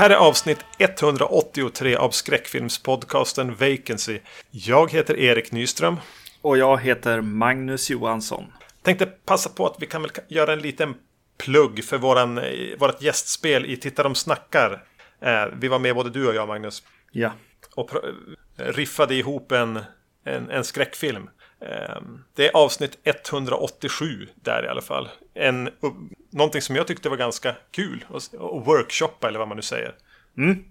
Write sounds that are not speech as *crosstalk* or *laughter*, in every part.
Här är avsnitt 183 av skräckfilmspodcasten Vacancy. Jag heter Erik Nyström. Och jag heter Magnus Johansson. Tänkte passa på att vi kan väl göra en liten plugg för våran, vårat gästspel i Titta de snackar. Eh, vi var med både du och jag Magnus. Ja. Och riffade ihop en, en, en skräckfilm. Ehm, det är avsnitt 187 där i alla fall. En, någonting som jag tyckte var ganska kul. att workshoppa eller vad man nu säger. Mm.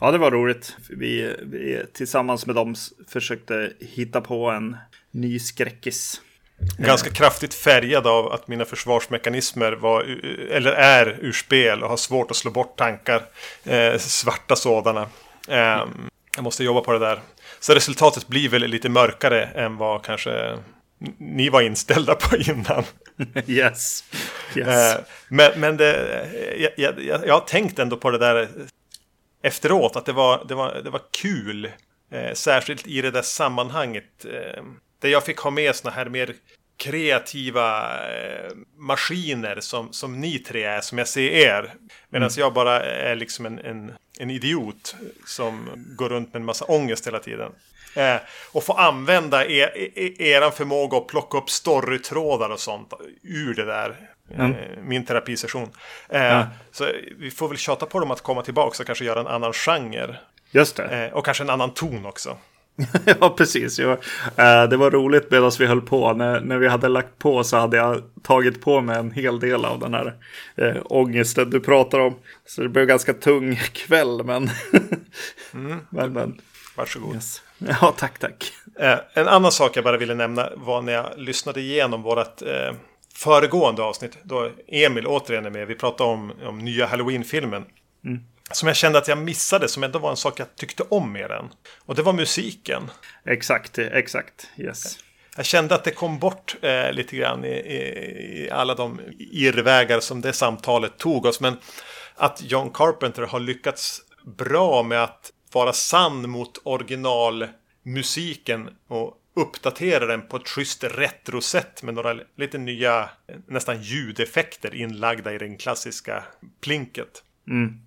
Ja, det var roligt. Vi, vi tillsammans med dem försökte hitta på en ny skräckis. Ganska kraftigt färgad av att mina försvarsmekanismer var, eller är ur spel och har svårt att slå bort tankar. Eh, svarta sådana. Eh, jag måste jobba på det där. Så resultatet blir väl lite mörkare än vad kanske ni var inställda på innan. *laughs* yes. yes. Eh, men, men det, jag, jag, jag har tänkt ändå på det där efteråt, att det var, det var, det var kul. Eh, särskilt i det där sammanhanget. Eh, där jag fick ha med såna här mer kreativa eh, maskiner som, som ni tre är, som jag ser er. Medan mm. jag bara är liksom en, en, en, idiot som går runt med en massa ångest hela tiden. Eh, och få använda er, er, er förmåga att plocka upp storytrådar och sånt ur det där. Mm. Eh, min terapisession. Eh, ja. Så vi får väl tjata på dem att komma tillbaka och kanske göra en annan genre. Just det. Eh, och kanske en annan ton också. *laughs* ja, precis. Ja. Uh, det var roligt medan vi höll på. När, när vi hade lagt på så hade jag tagit på mig en hel del av den här uh, ångesten du pratar om. Så det blev ganska tung *laughs* kväll, men... *laughs* mm. men, men. Varsågod. Yes. Ja, tack, tack. Uh, en annan sak jag bara ville nämna var när jag lyssnade igenom vårt uh, föregående avsnitt. Då Emil återigen är med. Vi pratade om, om nya Halloween-filmen. Mm som jag kände att jag missade, som ändå var en sak jag tyckte om mer än. Och det var musiken. Exakt, exakt, yes. Jag kände att det kom bort eh, lite grann i, i, i, alla de irrvägar som det samtalet tog oss. Men att John Carpenter har lyckats bra med att vara sann mot originalmusiken och uppdatera den på ett schysst retrosätt med några lite nya nästan ljudeffekter inlagda i den klassiska plinket. Mm.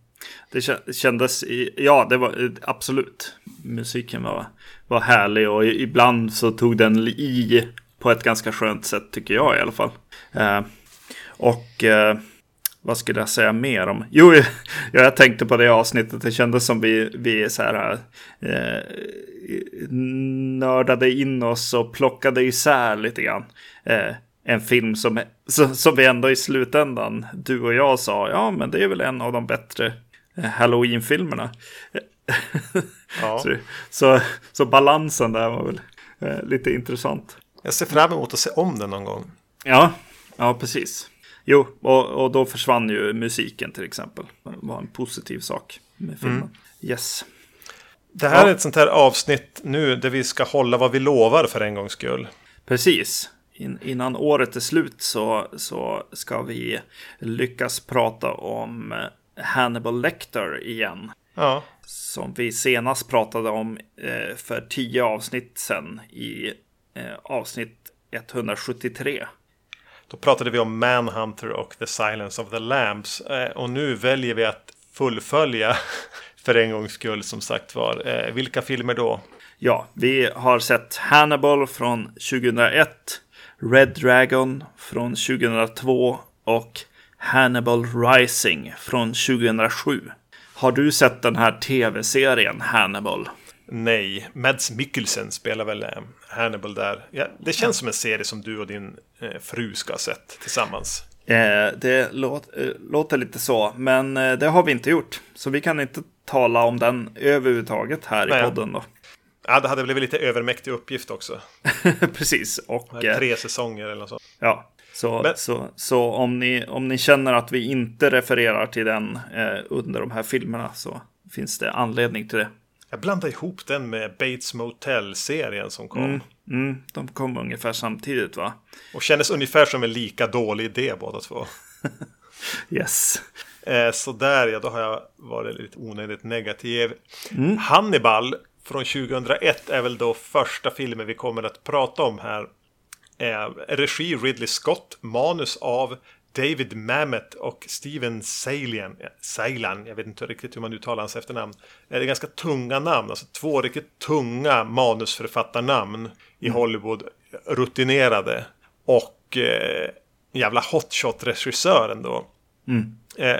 Det kändes, ja det var eh, absolut. Musiken var, var härlig och ibland så tog den i på ett ganska skönt sätt tycker jag i alla fall. Eh, och eh, vad skulle jag säga mer om? Jo, *laughs* jag tänkte på det avsnittet. Det kändes som vi, vi så här, eh, nördade in oss och plockade isär lite grann. Eh, en film som, som vi ändå i slutändan, du och jag sa, ja men det är väl en av de bättre Halloween-filmerna. Ja. *laughs* så, så, så, balansen där var väl eh, lite intressant. Jag ser fram emot att se om den någon gång. Ja, ja precis. Jo, och, och då försvann ju musiken till exempel. Det var en positiv sak med filmen. Mm. Yes. Det här ja. är ett sånt här avsnitt nu där vi ska hålla vad vi lovar för en gångs skull. Precis. In, innan året är slut så, så ska vi lyckas prata om Hannibal Lecter igen. Ja. Som vi senast pratade om eh, för tio avsnitt sedan i eh, avsnitt 173. Då pratade vi om Manhunter och The Silence of the Lambs. Eh, och nu väljer vi att fullfölja *laughs* för en gångs skull som sagt var. Eh, vilka filmer då? Ja, vi har sett Hannibal från 2001, Red Dragon från 2002 och Hannibal Rising från 2007. Har du sett den här tv-serien Hannibal? Nej, Mads Mikkelsen spelar väl eh, Hannibal där. Ja, det känns som en serie som du och din eh, fru ska ha sett tillsammans. Eh, det låt, eh, låter lite så, men eh, det har vi inte gjort. Så vi kan inte tala om den överhuvudtaget här Nej. i podden då. Ja, det hade blivit lite övermäktig uppgift också. *laughs* Precis. Och, tre säsonger eller så. Ja, så, Men... så, så om, ni, om ni känner att vi inte refererar till den eh, under de här filmerna så finns det anledning till det. Jag blandar ihop den med Bates Motel-serien som kom. Mm, mm, de kom ungefär samtidigt va? Och kändes ungefär som en lika dålig idé båda två. *laughs* yes. Eh, så där ja, då har jag varit lite onödigt negativ. Mm. Hannibal från 2001 är väl då första filmen vi kommer att prata om här. Eh, regi Ridley Scott, manus av David Mamet och Steven Sailan, Sailan, jag vet inte riktigt hur man uttalar hans efternamn. Det är ganska tunga namn, alltså två riktigt tunga manusförfattarnamn i Hollywood, rutinerade. Och eh, jävla hotshot-regissören då. Mm. Eh,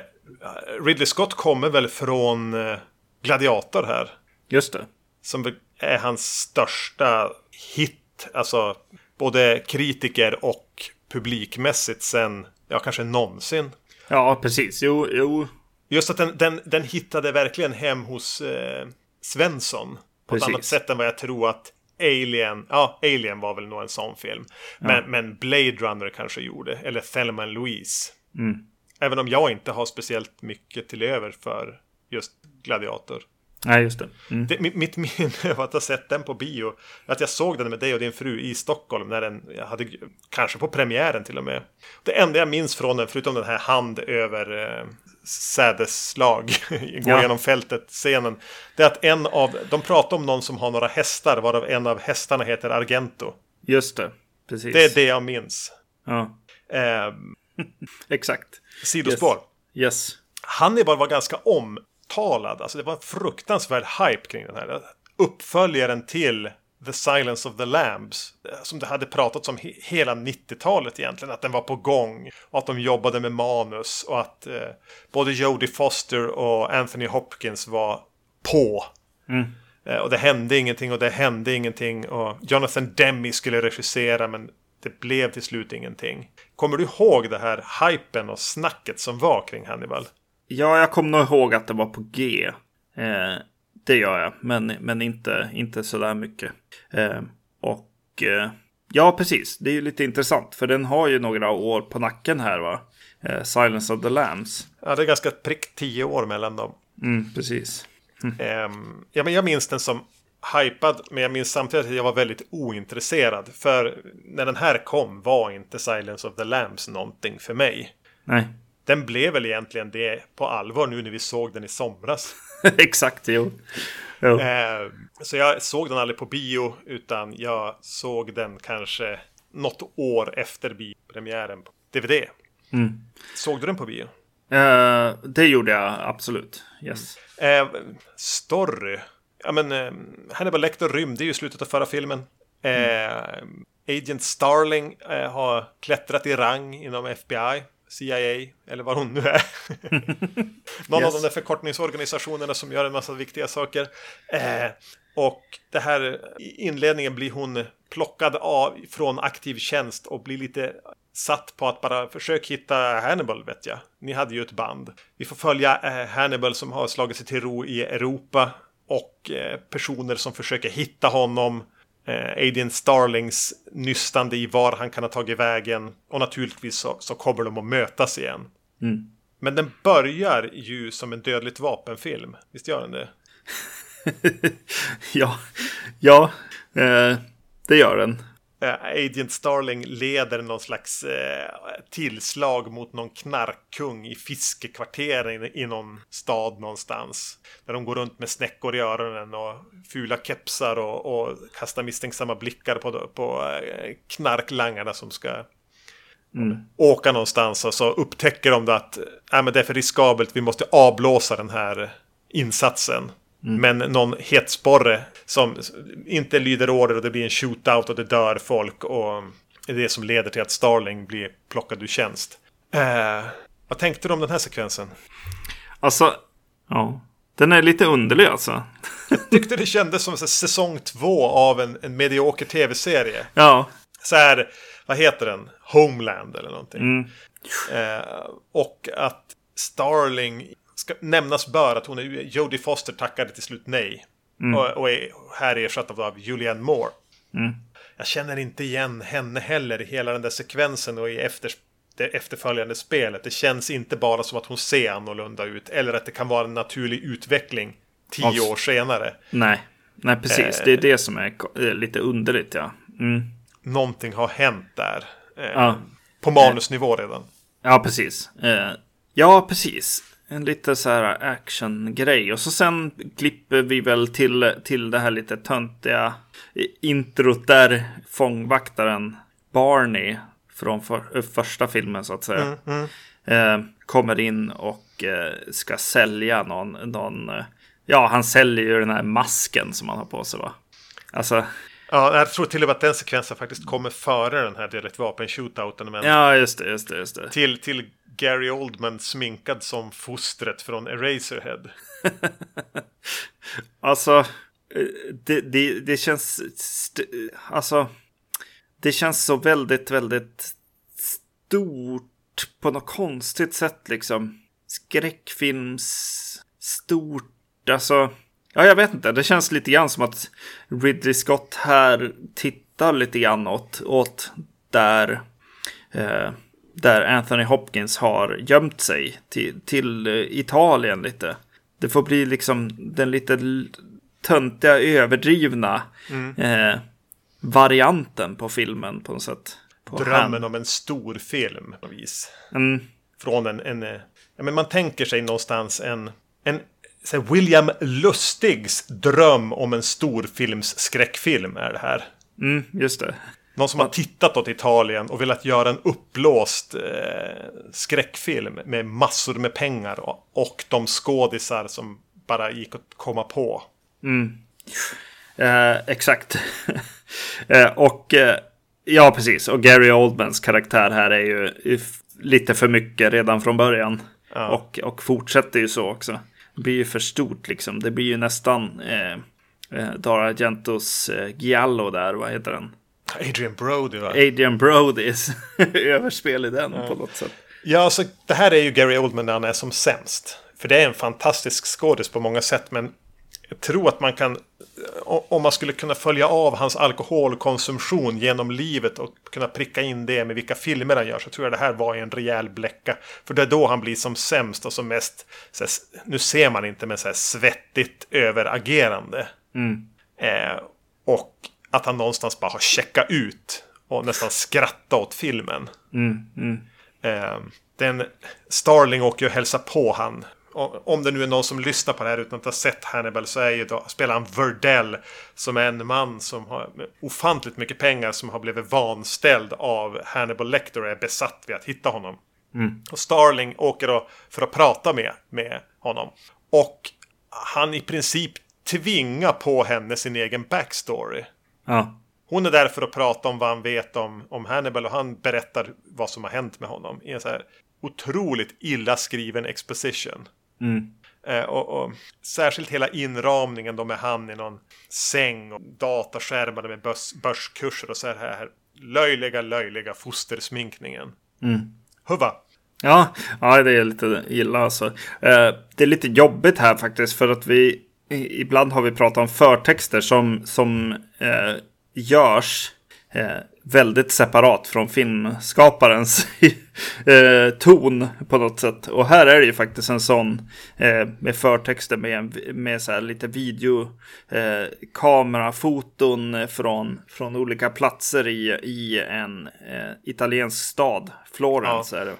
Ridley Scott kommer väl från eh, Gladiator här. Just det. Som är hans största hit. Alltså både kritiker och publikmässigt sen, ja kanske någonsin. Ja, precis. Jo, jo. Just att den, den, den hittade verkligen hem hos eh, Svensson. På Precis. ett annat sätt än vad jag tror att Alien, ja Alien var väl nog en sån film. Men, men Blade Runner kanske gjorde, eller Thelma Louise. Mm. Även om jag inte har speciellt mycket till över för just Gladiator. Nej, just det. Mm. det mitt, minne av att ha sett den på bio, att jag såg den med dig och din fru i Stockholm när den, jag hade, kanske på premiären till och med. Det enda jag minns från den, förutom den här hand över eh, sädesslag, *laughs* gå Ja. genom fältet-scenen, det är att en av, de pratar om någon som har några hästar, varav en av hästarna heter Argento. Just det. Precis. Det är det jag minns. Ja, Eh, *laughs* exakt. sidospår. Yes. Hannibal var ganska omtalad. Alltså det var en fruktansvärd hype kring den här. Uppföljaren till The Silence of the Lambs. eh, Som det hade pratats om he hela 90-talet egentligen. Att den var på gång. Och att de jobbade med manus. Och att eh, både Jodie Foster och Anthony Hopkins var på. Mm. Eh, och det hände ingenting och det hände ingenting. Och Jonathan Demme skulle regissera men det blev till slut ingenting. Kommer du ihåg det här hypen och snacket som var kring Hannibal? Ja, jag kommer nog ihåg att det var på G. Eh, det gör jag, men, men inte, inte sådär mycket. Eh, och eh, ja, precis. Det är ju lite intressant, för den har ju några år på nacken här, va? Eh, Silence of the Lambs. Ja, det är ganska prick tio år mellan dem. Mm, precis. Ehm, ja, men jag minns den som hypad, men jag minns samtidigt att jag var väldigt ointresserad. För när den här kom var inte Silence of the Lambs någonting för mig. Nej, Den blev väl egentligen det på allvar nu när vi såg den i somras. *laughs* exakt. Jo. jo. Ehm, så jag såg den aldrig på bio, utan jag såg den kanske något år efter biopremiären på DVD. Mm. Såg du den på bio? Eh, det gjorde jag absolut. Yes. Eh, story. Ja men eh, Hannibal Lecter rymde ju i slutet av förra filmen. Eh, Agent Starling eh, har klättrat i rang inom FBI, CIA eller vad hon nu är. *laughs* Någon av Yes. de där förkortningsorganisationerna som gör en massa viktiga saker. Eh, och det här i inledningen blir hon plockad av från aktiv tjänst och blir lite satt på att bara försök hitta Hannibal vet jag. Ni hade ju ett band. Vi får följa eh, Hannibal som har slagit sig till ro i Europa och eh, personer som försöker hitta honom. Eh, Adrian Starlings nystande i var han kan ha tagit vägen. Och naturligtvis så, så kommer de att mötas igen. Mm. Men den börjar ju som en dödligt vapenfilm. Visst gör den det? *laughs* ja, ja eh, det gör den. Eh, Agent Starling leder någon slags eh, tillslag mot någon knarkkung i fiskekvarteren i, i någon stad någonstans. Där de går runt med snäckor i öronen och fula kepsar och, och kastar misstänksamma blickar på, på eh, knarklangarna som ska Mm. åka någonstans och så upptäcker de att äh, men det är för riskabelt, vi måste avblåsa den här insatsen. Men någon hetsporre som inte lyder order och det blir en shootout och det dör folk och det är det som leder till att Starling blir plockad ur tjänst. Eh, vad tänkte du om den här sekvensen? Alltså, ja. Den är lite underlig alltså. Tyckte det kändes som så säsong två av en, en medioker tv-serie. Ja. Så här, vad heter den? Homeland eller någonting. Mm. Eh, och att Starling ska nämnas bör att hon är Jodie Foster tackade till slut nej. Och, och är här ersatt av, Julianne Moore. Mm. Jag känner inte igen henne heller i hela den där sekvensen och i efter, det efterföljande spelet. Det känns inte bara som att hon ser annorlunda ut. Eller att det kan vara en naturlig utveckling tio Alltså. år senare. Nej. Nej, precis. Eh. Det är det som är eh, lite underligt, ja. Mm. Någonting har hänt där. Eh, Ja. På manusnivå redan. Ja, precis. Eh, ja, precis. En lite så här actiongrej. Och så sen klipper vi väl till, till det här lite töntiga introt där fångvaktaren Barney från för, första filmen så att säga. Mm, mm. Eh, kommer in och eh, ska sälja någon, någon eh, ja han säljer ju den här masken som han har på sig va. Alltså. Ja, jag tror till och med att den sekvensen faktiskt kommer före den här direkt vapen-shootouten. Ja, just det, just det, just det. Till, till Gary Oldman sminkad som fostret från Eraserhead. *laughs* alltså, det, det, det känns... Alltså, det känns så väldigt, väldigt stort på något konstigt sätt liksom. Skräckfilms stort, alltså. Ja, jag vet inte. Det känns lite grann som att Ridley Scott här tittar lite grann åt, åt där, eh, där Anthony Hopkins har gömt sig till, till Italien lite. Det får bli liksom den lite töntiga, överdrivna mm. eh, varianten på filmen på något sätt. På Drömmen han. om en stor film på vis. Mm. Från en, en ja, men man tänker sig någonstans en, en William Lustigs dröm om en storfilms skräckfilm är det här. Mm, just det. Någon som har tittat åt Italien och velat göra en uppblåst eh, skräckfilm med massor med pengar och, och de skådisar som bara gick att komma på. Mm. Eh, exakt. *laughs* eh, och eh, ja, precis. Och Gary Oldmans karaktär här är ju lite för mycket redan från början. Ja. Och, och fortsätter ju så också. Det blir ju för stort liksom. Det blir ju nästan eh, eh, Dara Argentos eh, Giallo där. Vad heter den? Adrian Brody va? Adrian Brodys *laughs* överspel i den ja. på något sätt. Ja, alltså det här är ju Gary Oldman när han är som sämst. För det är en fantastisk skådis på många sätt, men tror att man kan, om man skulle kunna följa av hans alkoholkonsumtion genom livet och kunna pricka in det med vilka filmer han gör så tror jag det här var en rejäl bläcka. För det är då han blir som sämst och som mest, här, nu ser man inte, men så här svettigt överagerande. Mm. Eh, och att han någonstans bara har checkat ut och nästan skrattat åt filmen. Mm, mm. Eh, den Starling åker ju och hälsar på han om det nu är någon som lyssnar på det här utan att ha sett Hannibal så är ju då, spelar han Verdell som är en man som har ofantligt mycket pengar som har blivit vanställd av Hannibal Lecter och är besatt vid att hitta honom. Mm. Och Starling åker då för att prata med, med honom. Och han i princip tvingar på henne sin egen backstory. Ja. Hon är där för att prata om vad han vet om, om Hannibal och han berättar vad som har hänt med honom i en så här otroligt illa skriven exposition. Mm. Eh, och, och, särskilt hela inramningen då med han i någon säng och dataskärmar med börs, börskurser och så här löjliga, löjliga fostersminkningen. Mm. Huva! Ja, ja, det är lite illa alltså. Eh, det är lite jobbigt här faktiskt för att vi ibland har vi pratat om förtexter som, som eh, görs väldigt separat från filmskaparens *laughs* eh, ton på något sätt. Och här är det ju faktiskt en sån eh, med förtexter med, med så lite videokamerafoton eh, från, från olika platser i, i en eh, italiensk stad, Florens ja. är det.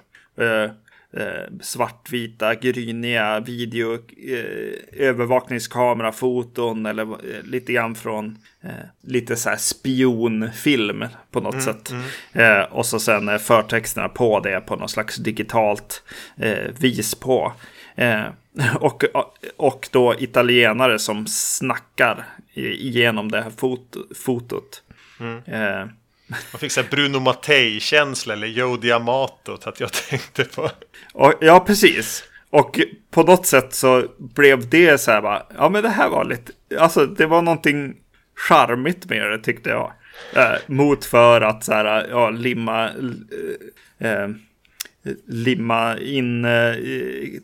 Eh, svartvita, gryniga video, eh, övervakningskamerafoton eller eh, lite grann från eh, lite så här spionfilm på något mm, sätt. Mm. Eh, och så sen eh, förtexterna på det på något slags digitalt vis på. *laughs* och, och då italienare som snackar igenom det här fot fotot. Mm. *laughs* Man fick så Bruno Mattei-känsla eller Joe Diamato att jag *laughs* tänkte på. Och, ja, precis. Och på något sätt så blev det så här bara, ja men det här var lite, alltså det var någonting charmigt med det tyckte jag. Eh, mot för att så här, ja, limma, eh, eh limma in eh,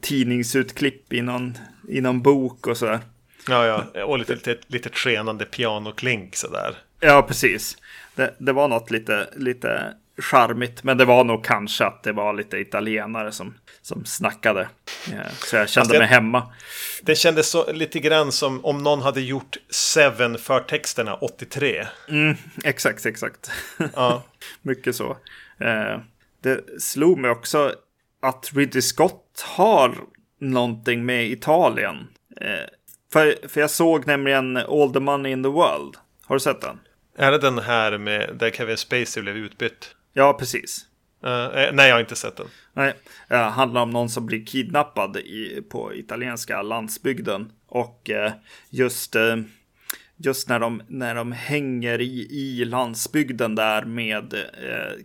tidningsutklipp i någon, i någon bok och så. Där. Ja, ja, och lite, lite, lite skenande pianoklink sådär. Ja, precis det, det var något lite, lite charmigt. Men det var nog kanske att det var lite italienare som, som snackade. Så jag kände det, mig hemma. Det kändes så, lite grann som om någon hade gjort Seven förtexterna 83. Mm, exakt, exakt. Ja. *laughs* Mycket så. Eh, det slog mig också att Ridley Scott har någonting med Italien. Eh, för, för jag såg nämligen All the Money in the World. Har du sett den? Är det den här med där Kevin Spacey blev utbytt? Ja, precis. Uh, nej, jag har inte sett den. Nej, det handlar om någon som blir kidnappad i, på italienska landsbygden. Och uh, just, uh, just när, de, när de hänger i, i landsbygden där med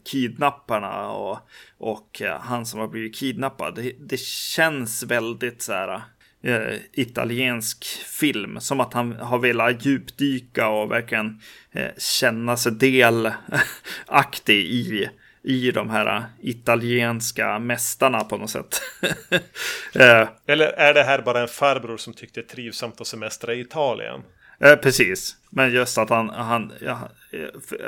kidnapparna och, och han som har blivit kidnappad. Det, det känns väldigt så här eh, italiensk film. Som att han har velat djupdyka och verkligen eh, känna sig delaktig i, i de här italienska mästarna på något sätt. *laughs* eh, Eller är det här bara en farbror som tyckte det är trivsamt att semestra i Italien? Eh, precis, men just att han, han ja,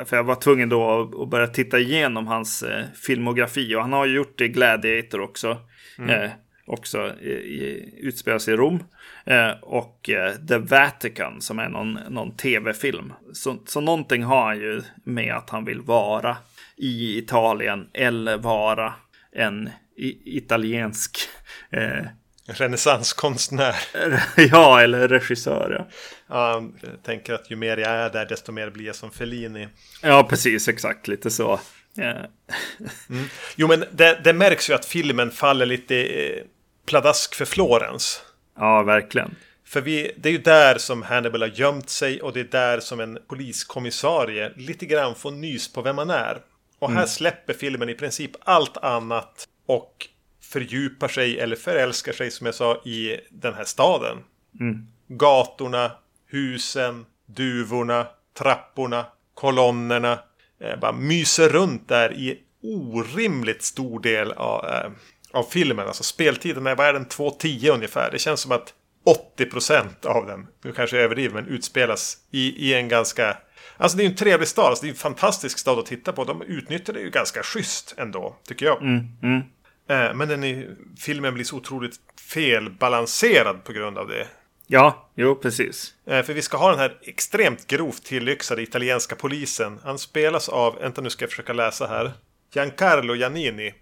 för jag var tvungen då att börja titta igenom hans eh, filmografi och han har ju gjort det i Gladiator också. Mm. Eh, också i, i, utspelas i Rom. Eh, och eh, The Vatican som är någon, någon tv-film. Så, så någonting har han ju med att han vill vara i Italien eller vara en i, italiensk eh, renässanskonstnär. *laughs* ja, eller regissör. Ja. ja, jag tänker att ju mer jag är där, desto mer blir jag som Fellini. Ja, precis, exakt, lite så. Mm. Jo, men det, det, märks ju att filmen faller lite eh, pladask för Florens. Ja, verkligen. För vi, det är ju där som Hannibal har gömt sig och det är där som en poliskommissarie lite grann får nys på vem man är. Och här mm. släpper filmen i princip allt annat och fördjupar sig eller förälskar sig som jag sa i den här staden. Mm. Gatorna, husen, duvorna, trapporna, kolonnerna. Eh, bara myser runt där i orimligt stor del av, eh, av filmen. Alltså speltiden är, vad är den, 2.10 ungefär. Det känns som att 80% av den, nu kanske jag överdriver, men utspelas i, i en ganska... Alltså det är ju en trevlig stad, alltså det är en fantastisk stad att titta på. De utnyttjar det ju ganska schysst ändå, tycker jag. Mm, mm. Eh, men den är, filmen blir så otroligt felbalanserad på grund av det. Ja, jo precis. Eh, för vi ska ha den här extremt grovt tillyxade italienska polisen. Han spelas av, vänta nu ska jag försöka läsa här. Giancarlo Giannini.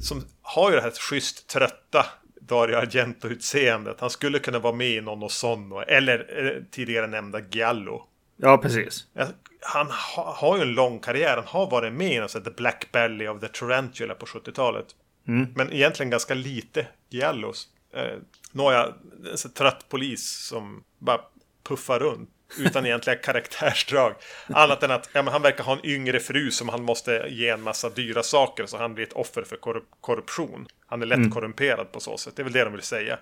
Som har ju det här schysst trötta Dario Argento-utseendet. Han skulle kunna vara med i Nonno Sonno eller eh, tidigare nämnda Giallo. Ja, precis. Han ha, har ju en lång karriär. Han har varit med i The Black Belly of the Tarantula på 70-talet. Mm. Men egentligen ganska lite Giallos. Nåja, en trött polis som bara puffar runt. Utan egentliga *laughs* karaktärsdrag. Annat än att ja, han verkar ha en yngre fru som han måste ge en massa dyra saker. Så han blir ett offer för korrup korruption. Han är lätt mm. korrumperad på så sätt. Det är väl det de vill säga.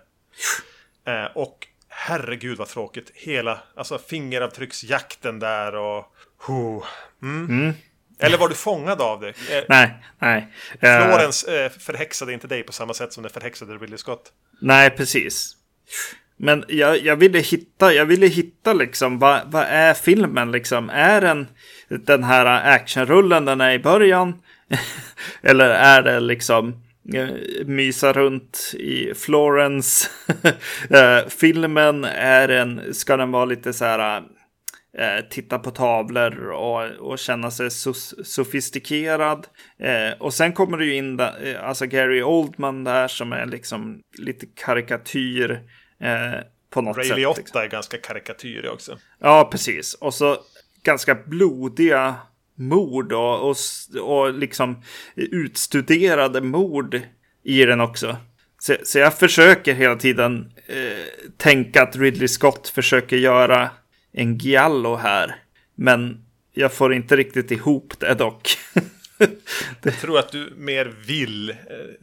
Eh, och herregud vad tråkigt. Hela alltså, fingeravtrycksjakten där och... Oh, mm. Mm. Eller var du fångad av det? Eh, nej, nej. Florens eh, förhäxade inte dig på samma sätt som den förhäxade Ridley Scott. Nej, precis. Men jag, jag ville hitta, jag ville hitta liksom, vad, vad är filmen liksom? Är den den här actionrullen den är i början? *laughs* Eller är det liksom eh, mysa runt i Florence? *laughs* Filmen, är den, ska den vara lite så här eh, titta på tavlor och, och känna sig so sofistikerad. Eh, och sen kommer det ju in där, alltså Gary Oldman där som är liksom lite karikatyr Eh, på något Ray sätt. Liotta liksom. är ganska karikatyrig också. Ja, precis. Och så ganska blodiga mord och, och, och liksom utstuderade mord i den också. Så, så jag försöker hela tiden eh, tänka att Ridley Scott försöker göra en giallo här. Men jag får inte riktigt ihop det dock. *laughs* Jag tror att du mer vill eh,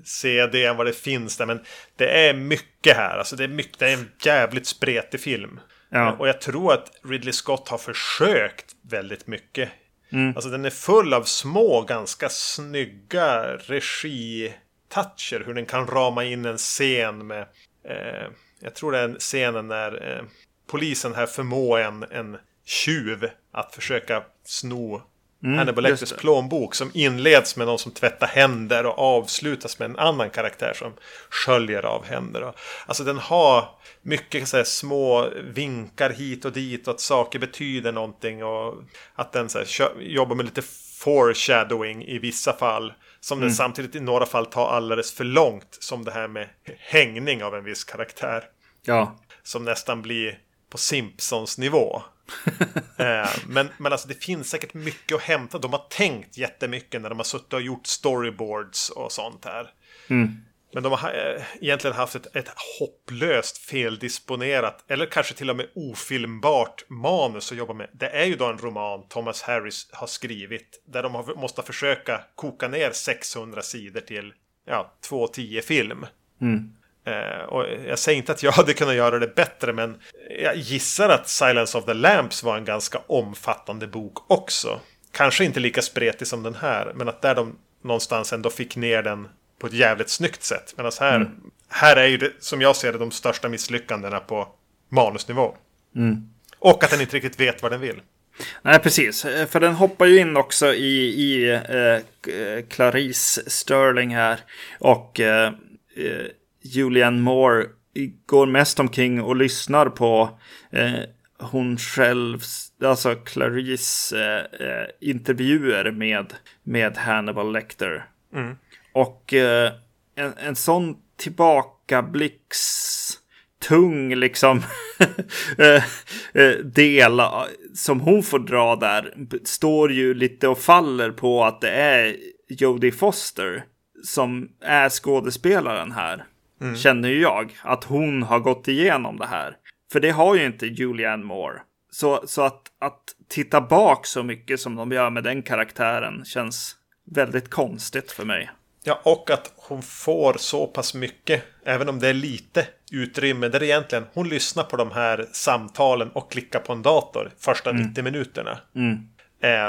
se det än vad det finns där. Men det är mycket här. Alltså det är, mycket, det är en jävligt spretig film. Ja. Och jag tror att Ridley Scott har försökt väldigt mycket. Mm. Alltså den är full av små, ganska snygga regi-toucher. Hur den kan rama in en scen med... Eh, jag tror det är scenen när eh, polisen här förmår en, en tjuv att försöka sno Mm, Hannibal Lecters plånbok som inleds med någon som tvättar händer och avslutas med en annan karaktär som sköljer av händer. Alltså den har mycket så här, små vinkar hit och dit och att saker betyder någonting och att den så här, jobbar med lite foreshadowing i vissa fall. Som mm. den samtidigt i några fall tar alldeles för långt som det här med hängning av en viss karaktär. Ja. Som nästan blir på Simpsons nivå. *laughs* eh, men, men alltså det finns säkert mycket att hämta. De har tänkt jättemycket när de har suttit och gjort storyboards och sånt här. Mm. Men de har eh, egentligen haft ett, ett hopplöst feldisponerat, eller kanske till och med ofilmbart manus att jobba med. Det är ju då en roman Thomas Harris har skrivit, där de har, måste försöka koka ner 600 sidor till ja, 2-10 film. Mm. Eh, och jag säger inte att jag *laughs* hade kunnat göra det bättre, men jag gissar att Silence of the Lamps var en ganska omfattande bok också. Kanske inte lika spretig som den här, men att där de någonstans ändå fick ner den på ett jävligt snyggt sätt. Medan här, mm. här är ju det, som jag ser det, de största misslyckandena på manusnivå. Mm. Och att den inte riktigt vet vad den vill. Nej, precis. Eh, för den hoppar ju in också i, i eh, Clarice Sterling här. Och eh, eh Julianne Moore går mest omkring och lyssnar på eh, hon själv, alltså Clarice eh, intervjuer med, med Hannibal Lecter. Mm. Och eh, en, en sån tillbakablicks tung liksom *laughs* eh, eh, del som hon får dra där står ju lite och faller på att det är Jodie Foster som är skådespelaren här. Mm. Känner ju jag att hon har gått igenom det här. För det har ju inte Julianne Moore. Så, så att, att titta bak så mycket som de gör med den karaktären känns väldigt konstigt för mig. Ja, och att hon får så pass mycket, även om det är lite utrymme, där egentligen hon lyssnar på de här samtalen och klickar på en dator första mm. 90 minuterna. Mm.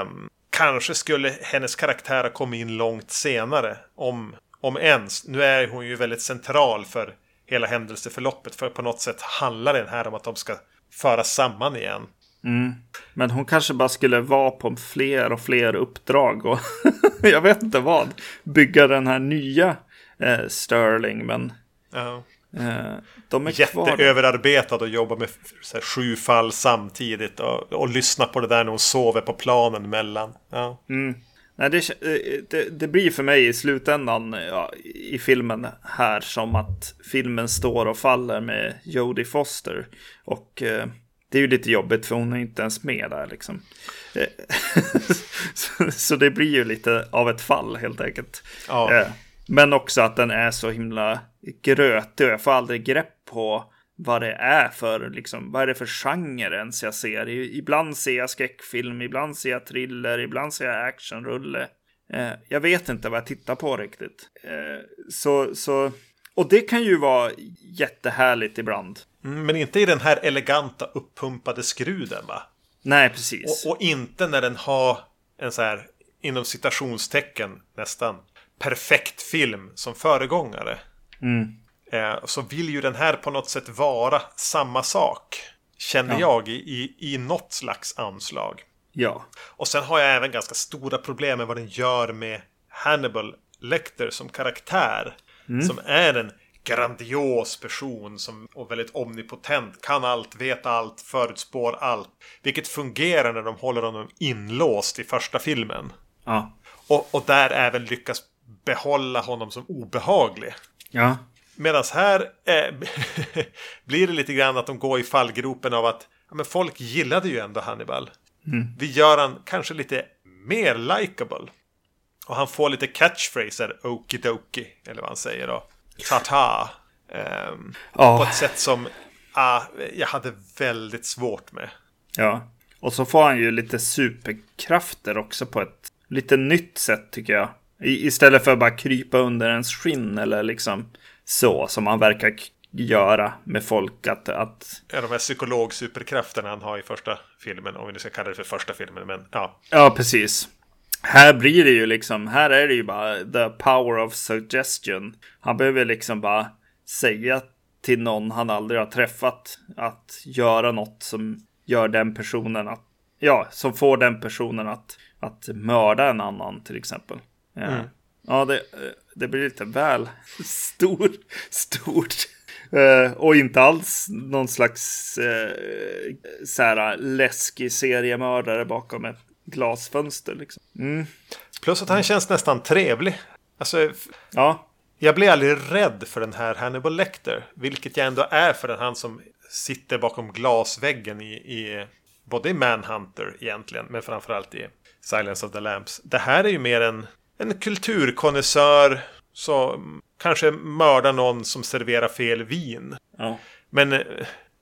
Um, kanske skulle hennes karaktär ha kommit in långt senare, om, om ens. Nu är hon ju väldigt central för hela händelseförloppet, för på något sätt handlar den här om att de ska föras samman igen. Mm. Men hon kanske bara skulle vara på fler och fler uppdrag och *laughs* jag vet inte vad. Bygga den här nya eh, Sterling, men ja. eh, de är Jätteöverarbetad och jobbar med här, sju fall samtidigt och, och lyssna på det där när hon sover på planen mellan. Ja. Mm. Nej, det, eh, det, det, blir för mig i slutändan ja, i filmen här som att filmen står och faller med Jodie Foster. Och eh, det är ju lite jobbigt för hon är inte ens med där liksom. Eh, *laughs* så det blir ju lite av ett fall helt enkelt. Ja. Eh, men också att den är så himla grötig och jag får aldrig grepp på vad det är för, liksom, vad är det för genre ens jag ser. Ibland ser jag skräckfilm, ibland ser jag thriller, ibland ser jag actionrulle. Eh, jag vet inte vad jag tittar på riktigt. så, så, och det kan ju vara jättehärligt ibland. Mm, men inte i den här eleganta uppumpade skruden va? Nej, precis. Och, och, inte när den har en så här, inom citationstecken nästan, perfekt film som föregångare. Mm. Eh, så vill ju den här på något sätt vara samma sak. Känner ja. jag i, i, i något slags anslag. Ja. Och sen har jag även ganska stora problem med vad den gör med Hannibal Lecter som karaktär. Mm. Som är en grandios person som och väldigt omnipotent, kan allt, vet allt, förutspår allt. Vilket fungerar när de håller honom inlåst i första filmen. Ja. Och, och där även lyckas behålla honom som obehaglig. Ja. Medan här eh, *laughs* blir det lite grann att de går i fallgropen av att ja, men folk gillade ju ändå Hannibal. Mm. Vi gör han kanske lite mer likable. Och han får lite catchphraser, okidoki, eller vad han säger då. Tata. Um, oh. På ett sätt som uh, jag hade väldigt svårt med. Ja, och så får han ju lite superkrafter också på ett lite nytt sätt tycker jag. I, istället för att bara krypa under ens skinn eller liksom så som han verkar göra med folk att... att... Ja, de här psykologsuperkrafterna han har i första filmen, om vi nu ska kalla det för första filmen, men ja. Ja, precis. Här blir det ju liksom, här är det ju bara the power of suggestion. Han behöver liksom bara säga till någon han aldrig har träffat att göra något som gör den personen att, ja, som får den personen att, att mörda en annan till exempel. Mm. Ja, det, det blir lite väl *laughs* stor, stort. Uh, och inte alls någon slags uh, så här, läskig seriemördare bakom ett glasfönster. Liksom. Mm. Plus att han känns nästan trevlig. Alltså, ja. Jag blir aldrig rädd för den här Hannibal Lecter. Vilket jag ändå är för den han som sitter bakom glasväggen i, i både i Manhunter egentligen, men framförallt i Silence of the Lambs. Det här är ju mer en, en kulturkonnässör som kanske mördar någon som serverar fel vin. Ja. Men eh,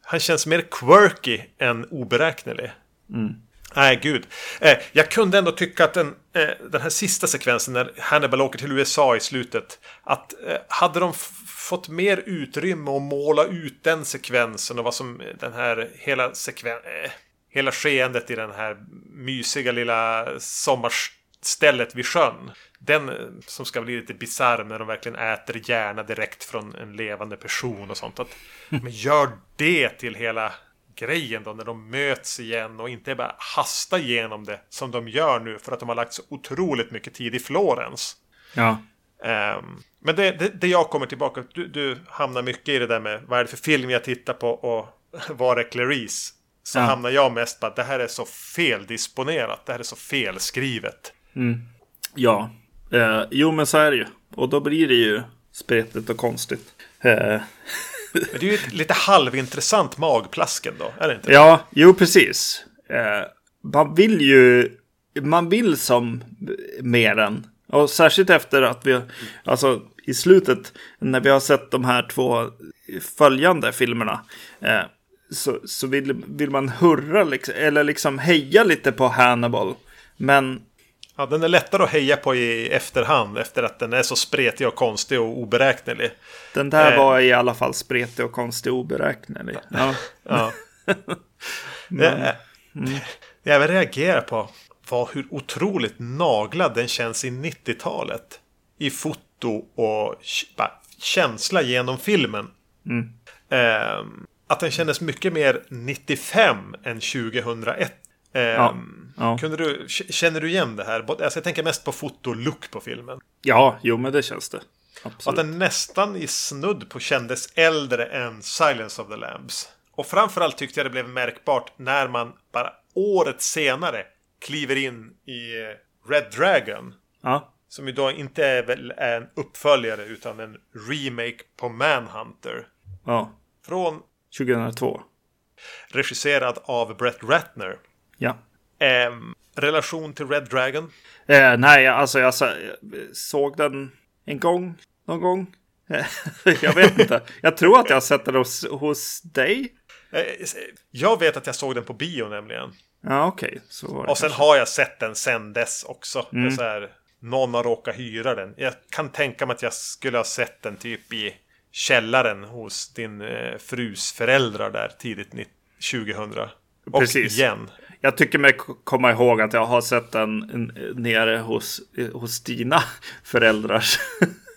han känns mer quirky än oberäknelig. Mm. Nej, gud. Eh, jag kunde ändå tycka att den, eh, den här sista sekvensen när Hannibal åker till USA i slutet. Att eh, hade de fått mer utrymme att måla ut den sekvensen och vad som den här hela sekven eh, Hela skeendet i den här mysiga lilla sommarstället vid sjön. Den eh, som ska bli lite bisarr när de verkligen äter hjärna direkt från en levande person och sånt. Att, *laughs* men gör det till hela grejen då när de möts igen och inte bara hasta igenom det som de gör nu för att de har lagt så otroligt mycket tid i Florens. Ja. Ehm, men det, det, det jag kommer tillbaka, du, du hamnar mycket i det där med vad är det för film jag tittar på och *laughs* var är Clarice? Så Ja. hamnar jag mest på att det här är så feldisponerat, det här är så felskrivet. Ja. Eh, jo, men så är det ju. Och då blir det ju spretigt och konstigt. Eh, Men det är ju ett lite halvintressant magplask ändå, är det inte? ja, jo, precis. Eh, man vill ju... Man vill som mer än. Och särskilt efter att vi... Alltså i slutet, när vi har sett de här två följande filmerna. Eh, så, så vill, vill man hurra, liksom, eller liksom heja lite på Hannibal. Men Ja, den är lättare att heja på i efterhand efter att den är så spretig och konstig och oberäknelig. Den där Eh. var i alla fall spretig och konstig och oberäknelig. Ja. Ja. *laughs* Det, det jag reagerar på var hur otroligt naglad den känns i 90-talet. I foto och känsla genom filmen. Ehm, att den kändes mycket mer 95 än 2001. Ehm, ja. Kunde du, känner du igen det här? Alltså jag tänker mest på foto och look på filmen. ja, jo men det känns det. Att Absolut. den nästan i snudd på kändes äldre än Silence of the Lambs. Och framförallt tyckte jag det blev märkbart när man bara året senare kliver in i eh, Red Dragon. Ja, Som då inte är, väl är en uppföljare utan en remake på Manhunter. ja. Från 2002. regisserad av Brett Ratner. Ja. Ehm, relation till Red Dragon? Eh, nej, alltså jag såg den en gång, någon gång. Eh, *laughs* jag vet inte. Jag tror att jag har sett den hos, hos dig. Eh, jag vet att jag såg den på bio nämligen. Ja, okej. Så var det Och sen kanske. har jag sett den sen dess också. Mm. Så här, någon har råkat hyra den. Jag kan tänka mig att jag skulle ha sett den typ i källaren hos din eh, frus föräldrar där tidigt ni- 2000. Och Precis. igen. Jag tycker mig komma ihåg att jag har sett den nere hos, hos dina *laughs* föräldrars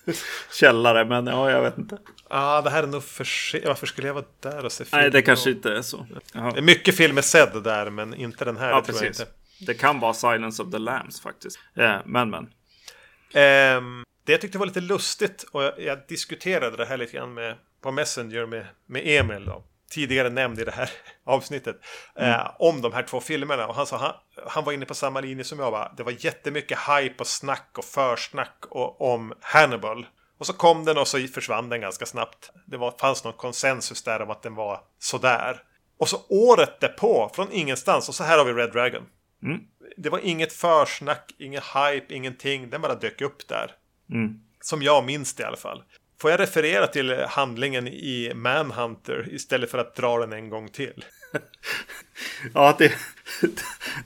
*laughs* källare. Men ja, jag vet inte. Ja, ah, det här är nog för. Varför skulle jag vara där och se film? Nej, det kanske inte är så. Jaha. Det är mycket filmer sedd där, men inte den här. Ja, det tror precis. Det kan vara Silence of the Lambs faktiskt. Eh, men, men. Ehm, det jag tyckte var lite lustigt och jag, jag diskuterade det här lite grann med, på Messenger med, med Emil då. Tidigare nämnd i det här *laughs* avsnittet. eh, om de här två filmerna. Och han sa han, han var inne på samma linje som jag var. Det var jättemycket hype och snack och försnack och, om Hannibal. Och så kom den och så försvann den ganska snabbt. Det var, fanns någon konsensus där om att den var sådär. Och så året därpå, från ingenstans, och så här har vi Red Dragon. Det var inget försnack, ingen hype, ingenting. Den bara dök upp där. Mm. Som jag minns det i alla fall. Får jag referera till handlingen i Manhunter istället för att dra den en gång till? *laughs* Ja, det,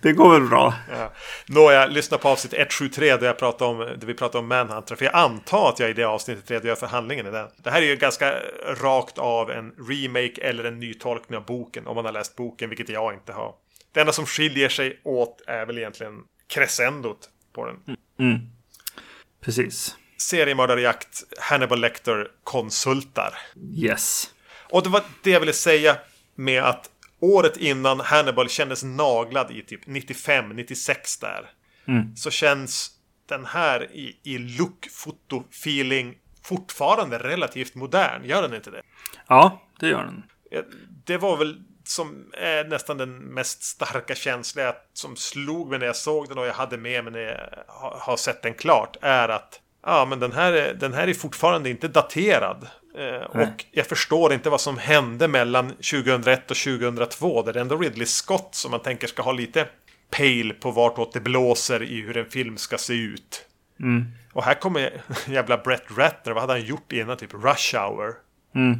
det går väl bra. Ja. Nåja, lyssna på avsnitt 173 där, jag pratade om, där vi pratade om Manhunter. För jag antar att jag i det avsnittet redogör för handlingen i den. Det här är ju ganska rakt av en remake eller en nytolkning av boken. Om man har läst boken, vilket jag inte har. Det enda som skiljer sig åt är väl egentligen crescendot på den. Precis. Seriemördarjakt Hannibal Lecter konsultar. Yes. Och det var det jag ville säga med att året innan Hannibal kändes naglad i typ 95, 96 där. Så känns den här i, i look, foto, feeling fortfarande relativt modern. Gör den inte det? Ja, det gör den. Det var väl som är nästan den mest starka känsla som slog mig när jag såg den och jag hade med mig när jag ha- har sett den klart. Är att ja, men den här, är- den här är fortfarande inte daterad. Eh, och jag förstår inte vad som hände mellan 2001 och 2002. Där det är ändå Ridley Scott som man tänker ska ha lite pejl på vartåt det blåser i hur en film ska se ut. Mm. Och här kommer *laughs* jävla Brett Ratner. Vad hade han gjort innan? Typ Rush Hour. Mm.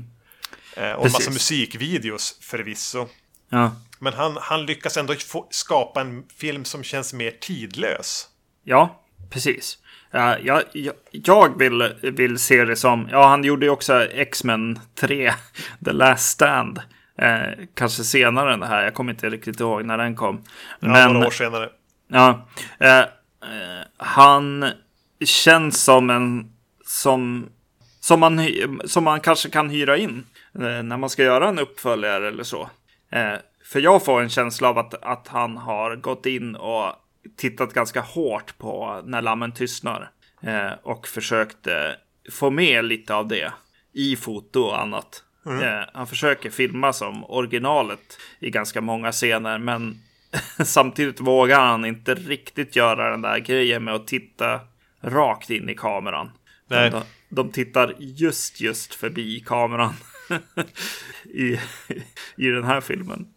Eh, och en massa musikvideos förvisso. Ja. Men han, han lyckas ändå få, skapa en film som känns mer tidlös. Ja, precis. Ja, jag, jag, jag vill, vill se det som, ja han gjorde ju också X-Men 3, *laughs* The Last Stand. Eh, kanske senare än det här, jag kommer inte riktigt ihåg när den kom. Ja, Men, några år senare. ja, eh, han känns som en, som, som man, som man kanske kan hyra in när man ska göra en uppföljare eller så. För jag får en känsla av att, att han har gått in och tittat ganska hårt på När lammen tystnar. Eh, och försökt eh, få med lite av det i foto och annat. Eh, han försöker filma som originalet i ganska många scener. Men *laughs* samtidigt vågar han inte riktigt göra den där grejen med att titta rakt in i kameran. Nej. De, de tittar just, just förbi kameran *laughs* i, i den här filmen.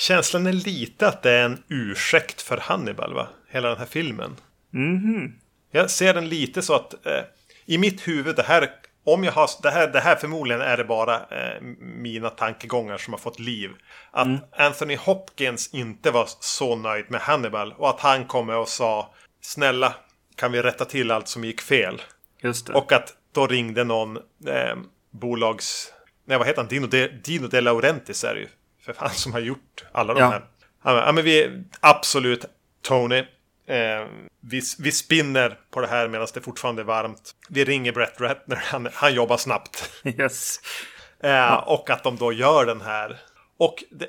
Känslan är lite att det är en ursäkt för Hannibal, va? Hela den här filmen. Mhm. Jag ser den lite så att eh, i mitt huvud, det här, om jag har, det här, det här förmodligen är det bara eh, mina tankegångar som har fått liv. Att Anthony Hopkins inte var så nöjd med Hannibal och att han kommer och sa snälla, kan vi rätta till allt som gick fel? Just det. Och att då ringde någon eh, bolags... Nej, vad heter han? Dino De, Dino De Laurentiis är det ju. För fan som har gjort alla de Ja. här. Ja, men vi... Absolut, Tony. Eh, vi, vi spinner på det här medan det fortfarande är varmt. Vi ringer Brett Ratner. Han, han jobbar snabbt. Yes. *laughs* Eh, Och att de då gör den här. Och det,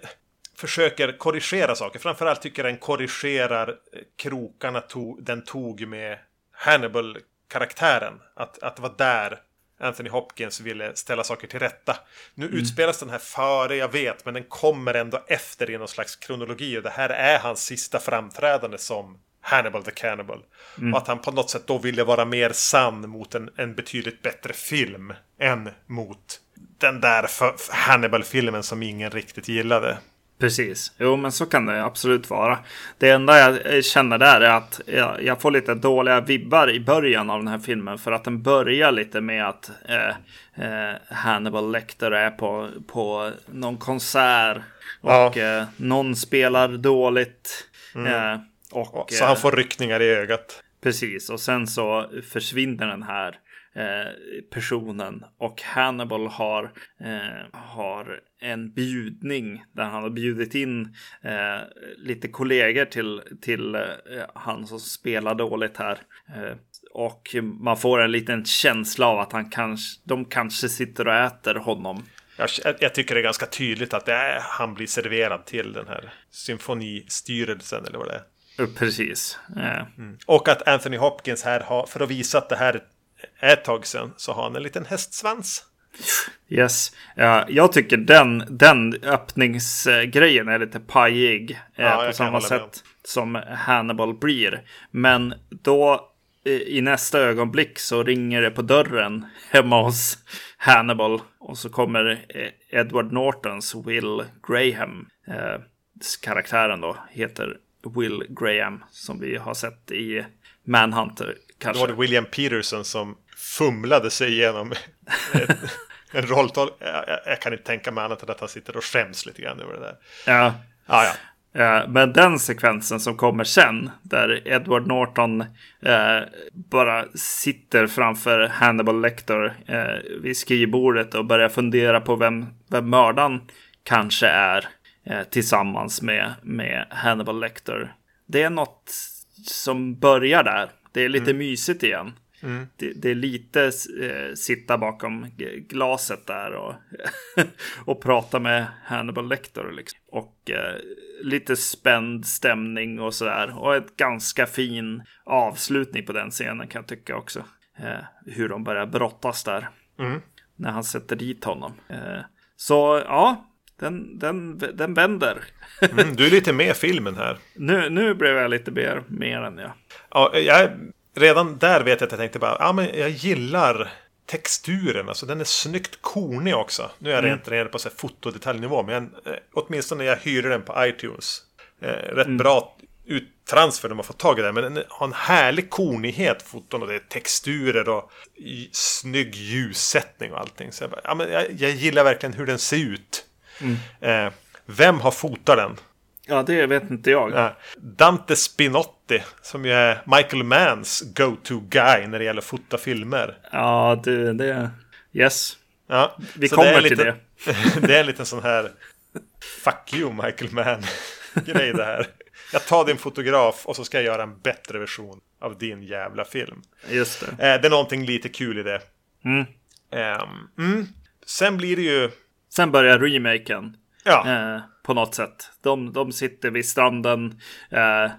försöker korrigera saker. Framförallt tycker jag den korrigerar eh, krokarna to, den tog med Hannibal-karaktären. Att, att det var där Anthony Hopkins ville ställa saker till rätta. Nu utspelas den här före, jag vet, men den kommer ändå efter i någon slags kronologi. Och det här är hans sista framträdande som Hannibal the Cannibal. Och att han på något sätt då ville vara mer sann mot en, en betydligt bättre film än mot den där Hannibal-filmen som ingen riktigt gillade. Precis, jo men så kan det absolut vara. Det enda jag eh, känner där är att jag, får lite dåliga vibbar i början av den här filmen. För att den börjar lite med att eh, eh, Hannibal Lecter är på, på någon konsert. Och Ja. eh, någon spelar dåligt. Eh, och, Så han får ryckningar i ögat. Precis, och sen så försvinner den här eh, personen och Hannibal har, eh, har en bjudning där han har bjudit in eh, lite kollegor till, till eh, han som spelar dåligt här. Eh, och man får en liten känsla av att han kanske, de kanske sitter och äter honom. Jag, jag tycker det är ganska tydligt att det är, han blir serverad till den här symfonistyrelsen eller vad det är. Precis. Eh, Och att Anthony Hopkins här har, för att visa att det här är ett tag sedan, så har han en liten hästsvans. Yes. Ja, jag tycker den, den öppningsgrejen är lite pajig. Eh, jag på samma sätt som Hannibal blir. Men då eh, i nästa ögonblick så ringer det på dörren hemma hos Hannibal. Och så kommer eh, Edward Nortons Will Graham. Eh, karaktären då heter Will Graham. Som vi har sett i Manhunter. Då Kanske. var det William Peterson som fumlade sig igenom ett, *laughs* en rolltal. Jag, jag, jag kan inte tänka mig annat än att han sitter och skäms lite grann över det där. Ja. Ah, ja. Eh, Men den sekvensen som kommer sen, där Edward Norton eh, bara sitter framför Hannibal Lecter eh, vid skrivbordet och börjar fundera på vem, vem mördaren kanske är eh, tillsammans med, med Hannibal Lecter. Det är något som börjar där. Det är lite mysigt igen. Det, det är lite eh, sitta bakom glaset där och, *laughs* och prata med Hannibal Lecter. Liksom. Och eh, lite spänd stämning och sådär. Och ett ganska fin avslutning på den scenen kan jag tycka också. Eh, hur de börjar brottas där. När han sätter dit honom. Eh, så ja, den, den, den vänder. Mm, du är lite med filmen här. nu, nu blev jag lite mer, mer än jag. Ja, jag, redan där vet jag att jag tänkte bara, ja men jag gillar texturen, alltså den är snyggt kornig också. Nu är jag Mm. inte nere på så här fotodetaljnivå, men eh, åtminstone när jag hyrde den på iTunes. Eh, rätt bra uttransfer när man får tag i den, men den har en härlig kornighet, foton och det är texturer och snygg ljussättning och allting. Så jag, bara, ja, men jag, jag gillar verkligen hur den ser ut. Eh, vem har fotat den? Ja, det vet inte jag. Ja, Dante Spinotti, som ju är Michael Manns go-to-guy när det gäller fota filmer. Ja, det, det... Yes. Ja, Vi kommer är till lite, *laughs* det är en liten sån här Fuck you Michael Mann *laughs* grej det här. Jag tar din fotograf och så ska jag göra en bättre version av din jävla film. Just det. Eh, det är någonting lite kul i det. Mm. Ehm, mm. Sen blir det ju... Sen börjar remaken. Ja, Eh, på något sätt. De, de sitter vid stranden. Eh,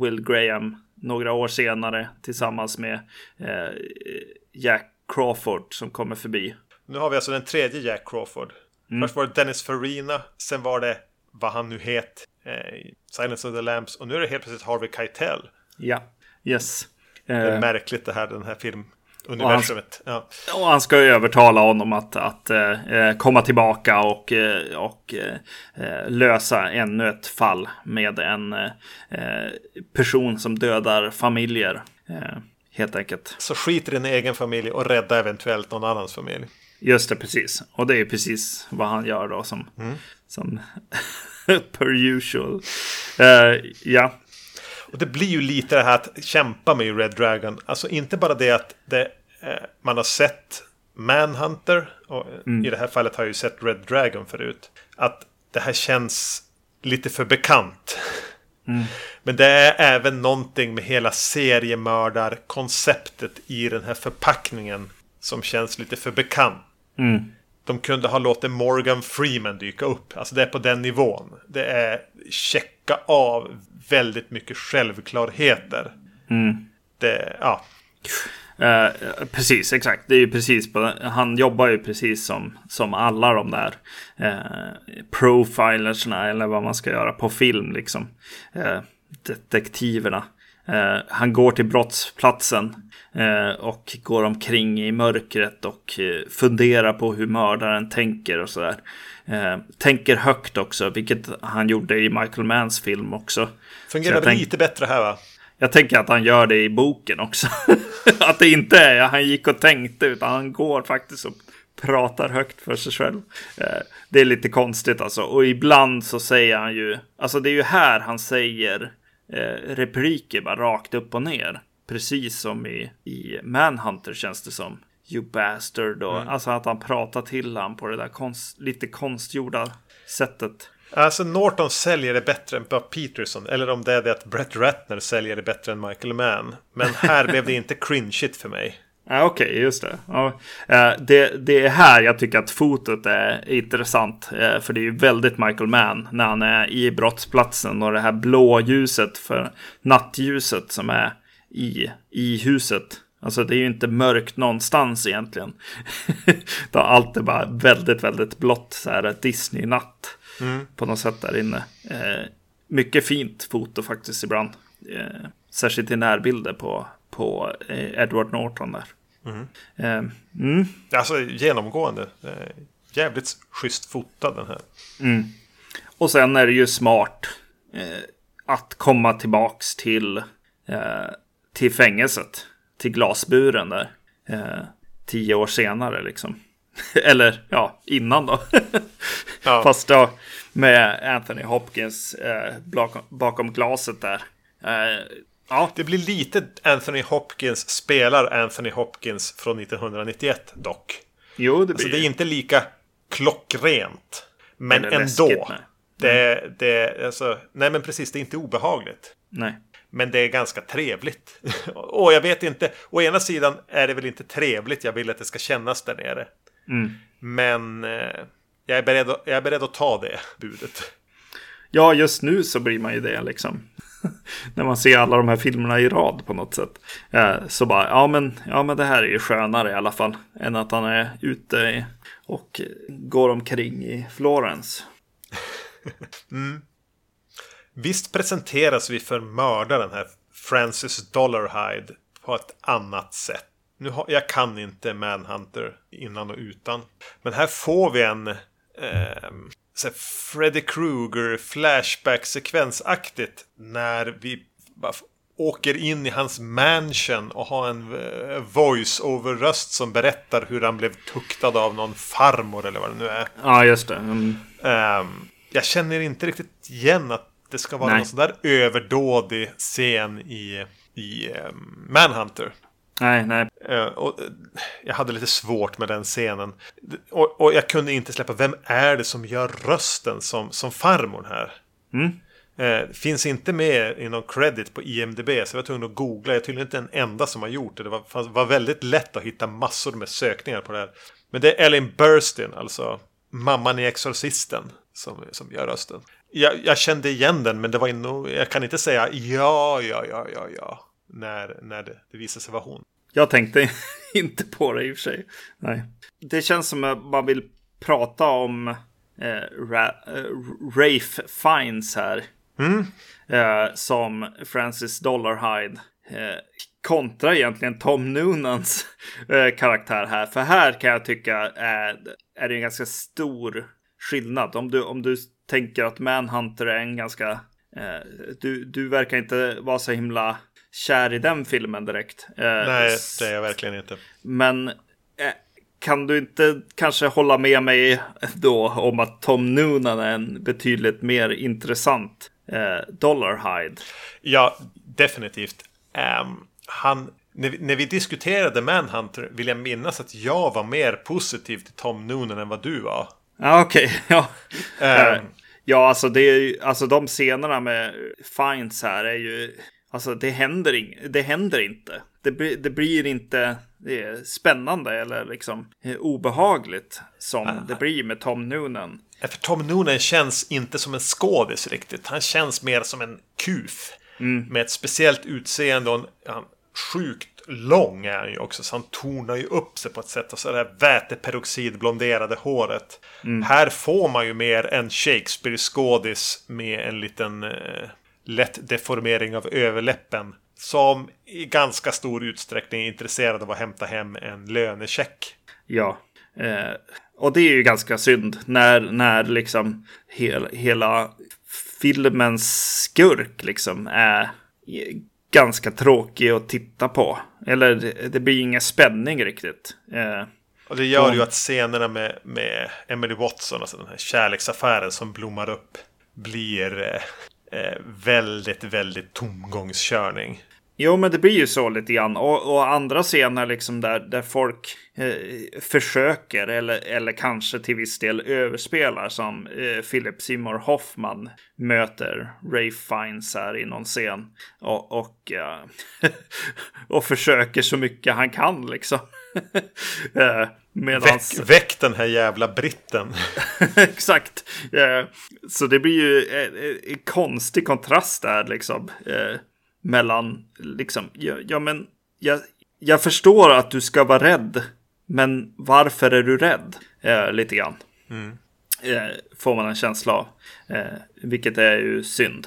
Will Graham några år senare tillsammans med eh, Jack Crawford som kommer förbi. nu har vi alltså den tredje Jack Crawford. Först var det Dennis Farina, sen var det vad han nu het, eh, Silence of the Lambs och nu är det helt plötsligt Harvey Keitel. Ja, yes. Det är Eh, märkligt det här, den här filmuniversumet. Ja. och han ska övertala honom att, att eh, komma tillbaka och, eh, och eh, lösa ännu ett fall med en eh, person som dödar familjer. Eh, helt enkelt. Så skit i din egen familj och rädda eventuellt någon annans familj. Just det, precis. Och det är precis vad han gör då som, som *laughs* per usual. Eh, ja, Och det blir ju lite det här att kämpa med Red Dragon. Alltså inte bara det att det, eh, man har sett Manhunter. Och i det här fallet har jag ju sett Red Dragon förut. Att det här känns lite för bekant. Men det är även någonting med hela seriemördarkonceptet i den här förpackningen. Som känns lite för bekant. De kunde ha låtit Morgan Freeman dyka upp. Alltså det är på den nivån. Det är checka av väldigt mycket självklarheter. Det, ja. Eh, precis, exakt. Det är ju precis på, han jobbar ju precis som, som alla de där eh, profilerserna eller vad man ska göra på film liksom. Eh, detektiverna. Eh, han går till brottsplatsen och går omkring i mörkret och eh, funderar på hur mördaren tänker och sådär. Eh, tänker högt också, vilket han gjorde i Michael Manns film också. Så Fungerar väl lite bättre här va? jag tänker att han gör det i boken också. *laughs* att det inte är han gick och tänkte, utan han går faktiskt och pratar högt för sig själv. Eh, Det är lite konstigt alltså. Och ibland så säger han ju, alltså det är ju här han säger eh, repliker bara rakt upp och ner. Precis som i, i Manhunter känns det som. You bastard och alltså att han pratar till han på det där konst, lite konstgjorda sättet. Alltså Norton säljer det bättre än Bob Peterson. Eller om det är det att Brett Ratner säljer det bättre än Michael Mann. Men här blev det inte cringeigt för mig. *laughs* Ja, Okej, just det. Ja, eh, det. Det är här jag tycker att fotot är intressant. eh, För det är ju väldigt Michael Mann när han är i brottsplatsen och det här blå ljuset för nattljuset som är i, i huset. Alltså det är ju inte mörkt någonstans egentligen. *laughs* Allt är bara väldigt, väldigt blått. Så här Disney-natt på något sätt där inne. Eh, mycket fint foto faktiskt ibland. Eh, särskilt i närbilder på, på eh, Edward Norton där. Eh, mm, Alltså genomgående. Eh, Jävligt schysst fotad den här. Och sen är det ju smart eh, att komma tillbaks till, till fängelset. Till glasburen där. Eh, tio år senare liksom. *laughs* Eller ja, innan då. *laughs* Ja. Fast då med Anthony Hopkins eh, bakom, bakom glaset där. Eh, ja, Det blir lite Anthony Hopkins spelar Anthony Hopkins från 1991 dock. jo det Alltså blir det är inte lika klockrent. Men ändå. läskigt, nej. Det, det, alltså, nej men precis, det är inte obehagligt. Nej. Men det är ganska trevligt. *laughs* och jag vet inte, å ena sidan är det väl inte trevligt jag vill att det ska kännas där nere. Men eh, jag, är beredd att, jag är beredd att ta det budet. Ja, just nu så blir man ju det liksom. *laughs* När man ser alla de här filmerna i rad på något sätt. Eh, så bara, ja men, ja men det här är ju skönare i alla fall. Än att han är ute och går omkring i Florens. *laughs* Visst presenteras vi för mördaren här, Francis Dollarhide, på ett annat sätt. nu har, jag kan inte Manhunter innan och utan. Men här får vi en eh, Freddy Krueger flashback-sekvensaktigt när vi bara åker in i hans mansion och har en uh, voice-over-röst som berättar hur han blev tuktad av någon farmor eller vad det nu är. Ja, just det. Mm. Um, jag känner inte riktigt igen att det ska vara Nej. någon sån där överdådig scen i, i um, Manhunter. Nej, nej. Uh, och, uh, jag hade lite svårt med den scenen. Och, och, jag kunde inte släppa, vem är det som gör rösten som, som farmor här? Mm. Eh, finns inte med i någon credit på IMDB så jag var tvungen att googla. Jag är tydligen inte den enda som har gjort det. Det var, var väldigt lätt att hitta massor med sökningar på det här. Men det är Ellen Burstyn, alltså mamman i Exorcisten, som, som gör rösten. Jag, jag kände igen den, men det var nog, jag kan inte säga ja, ja, ja, ja, ja, när, när det, det visade sig vara hon. Jag tänkte *laughs* inte på det i och för sig. Nej. Det känns som att man vill prata om eh, Ra eh, Rafe Fiennes här. Mm. Eh, som Francis Dollarhide. Eh, kontra egentligen Tom Noonans eh, karaktär här. För här kan jag tycka är, är det en ganska stor skillnad. Om du, om du tänker att Manhunter är en ganska... Eh, du, du verkar inte vara så himla kär i den filmen direkt. Eh, Nej, det är jag verkligen inte. Men eh, kan du inte kanske hålla med mig då om att Tom Noonan är en betydligt mer intressant eh, Dollarhide. Ja, definitivt. Um, han, när, vi, när vi diskuterade Manhunter vill jag minnas att jag var mer positiv till Tom Noonan än vad du var. *laughs* Ja, okej. Okay. Ja. Um, ja, alltså, det är ju, alltså de scenerna med Fines här är ju... Alltså det händer, ing, det händer inte. Det, det blir inte det är spännande eller liksom eh, obehagligt som uh, det blir med Tom Noonan. För Tom Noonan känns inte som en skådis riktigt. Han känns mer som en kuf. Mm. Med ett speciellt utseende och en, sjukt lång är han ju också. Så han tonar ju upp sig på ett sätt. Och så det här väteperoxidblonderade håret. Mm. Här får man ju mer en Shakespeare-skådis med en liten eh, lätt deformering av överläppen. Som i ganska stor utsträckning är intresserad av att hämta hem en lönecheck. Ja. Eh, och det är ju ganska synd när, när liksom hel, hela filmens skurk liksom är ganska tråkig att titta på. Eller det, blir ingen spänning riktigt. Eh, och det gör ju att scenerna med, med Emily Watson, alltså den här kärleksaffären som blommar upp, blir eh, eh väldigt, väldigt tomgångskörning. Jo, men det blir ju så lite grann. Och, och andra scener liksom där, där folk eh, försöker eller, eller kanske till viss del överspelar som eh, Philip Seymour Hoffman möter Ray Fiennes här i någon scen. Och, och, eh, *laughs* och försöker så mycket han kan liksom. *laughs* eh, medans... väck, väck den här jävla britten. *laughs* Exakt. Eh, så det blir ju en konstig kontrast där liksom. Mellan, liksom, ja, ja men jag, jag förstår att du ska vara rädd. Men varför är du rädd? Eh, lite grann. Mm. Eh, får man en känsla av. Eh, vilket är ju synd.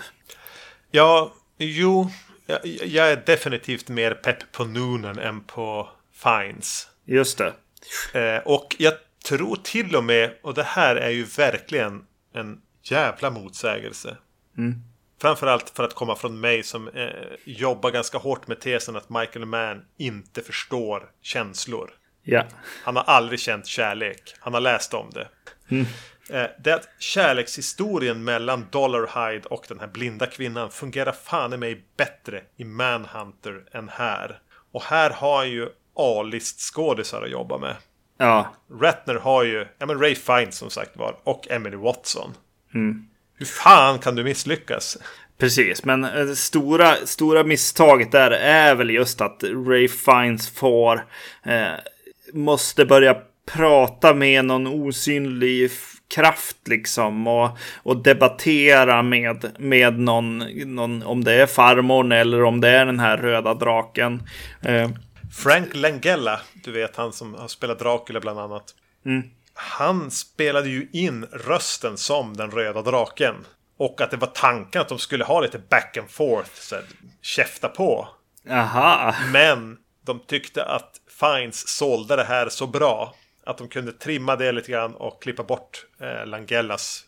Ja, jo. Jag, jag, är definitivt mer pepp på Noonan än på Fines. Just det. Eh, och jag tror till och med, och det här är ju verkligen en jävla motsägelse. Mm. Framförallt för att komma från mig som eh, jobbar ganska hårt med tesen att Michael Mann inte förstår känslor. Ja. Han har aldrig känt kärlek. Han har läst om det. Mm. Eh, det är att kärlekshistorien mellan Dollarhide och den här blinda kvinnan fungerar fan i mig bättre i Manhunter än här. Och här har ju A-list skådisar att jobba med. Ja. Ratner har ju, ja men Ray Fiennes som sagt var, och Emily Watson. Mm. Hur fan kan du misslyckas? Precis, men det eh, stora, stora misstaget där är väl just att Ray Fiennes får eh, måste börja prata med någon osynlig kraft liksom och, och debattera med, med någon, någon, om det är farmor eller om det är den här röda draken. Eh. Frank Langella, du vet han som har spelat Dracula bland annat. Mm han spelade ju in rösten som den röda draken. Och att det var tanken att de skulle ha lite back and forth, så här, käfta på. Aha. Men de tyckte att Fines sålde det här så bra att de kunde trimma det lite grann och klippa bort eh, Langellas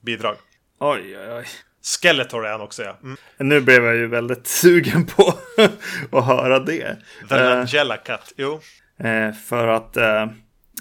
bidrag. Oj, oj, oj. Skeletor är han också ja. Mm. Nu blev jag ju väldigt sugen på *laughs* att höra det. The Langella Cut, jo. Eh, för att eh,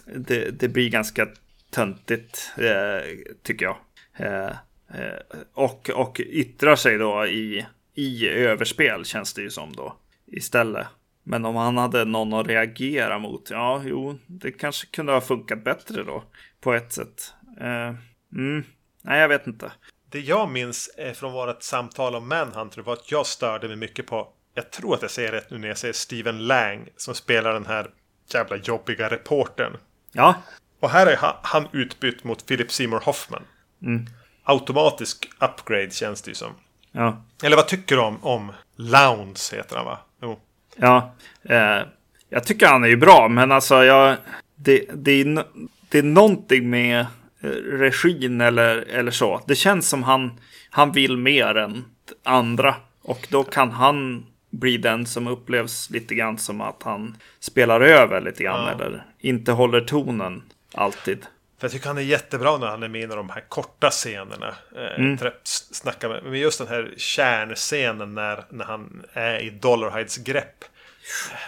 det, det, blir ganska töntigt, eh, tycker jag. Eh, eh, och, och yttrar sig då i, i överspel, känns det ju som då, istället. Men om han hade någon att reagera mot, ja, jo, det kanske kunde ha funkat bättre då, på ett sätt. Eh, mm, nej, jag vet inte. Det jag minns eh, från vårt samtal om Manhunter var att jag störde mig mycket på, jag tror att jag säger rätt nu när jag säger Steven Lang som spelar den här jävla jobbiga reportern. Ja. Och här är han utbytt mot Philip Seymour Hoffman. Mm. Automatisk upgrade känns det ju som. Ja. Eller vad tycker du om, om Lounds heter han va? Jo. Ja. Eh, jag tycker han är ju bra, men alltså jag... Det, det, är, det är någonting med eh, regin eller, eller så. Det känns som han, han vill mer än andra. Och då kan han blir den som upplevs lite grann som att han spelar över lite grann. Ja. Eller inte håller tonen alltid. För jag tycker han är jättebra när han är med i de här korta scenerna. Eh, mm. Snacka med, men just den här kärnscenen när, när han är i Dollarhides grepp.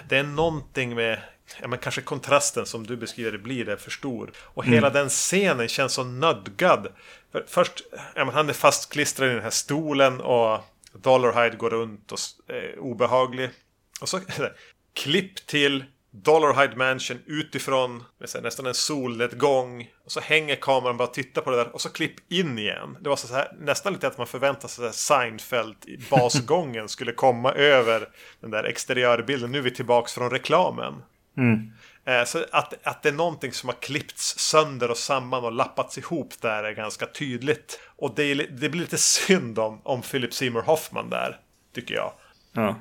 Det är någonting med ja, men kanske kontrasten som du beskriver det blir det för stor. Och hela mm. den scenen känns så nödgad. För först, ja, men han är fastklistrad i den här stolen och Dollarhide går runt och är obehaglig. Och så *laughs* klipp till Dollarhide Mansion utifrån med nästan en solnedgång. Och så hänger kameran bara och tittar på det där och så klipp in igen. Det var så här, nästan lite att man förväntade sig att Seinfeld i basgången *laughs* skulle komma över den där exteriörbilden. Nu är vi tillbaks från reklamen. Mm. Eh, så att, att det är någonting som har klippts sönder och samman och lappats ihop där är ganska tydligt. Och det, är, det blir lite synd om, om Philip Seymour Hoffman där, tycker jag. Ja.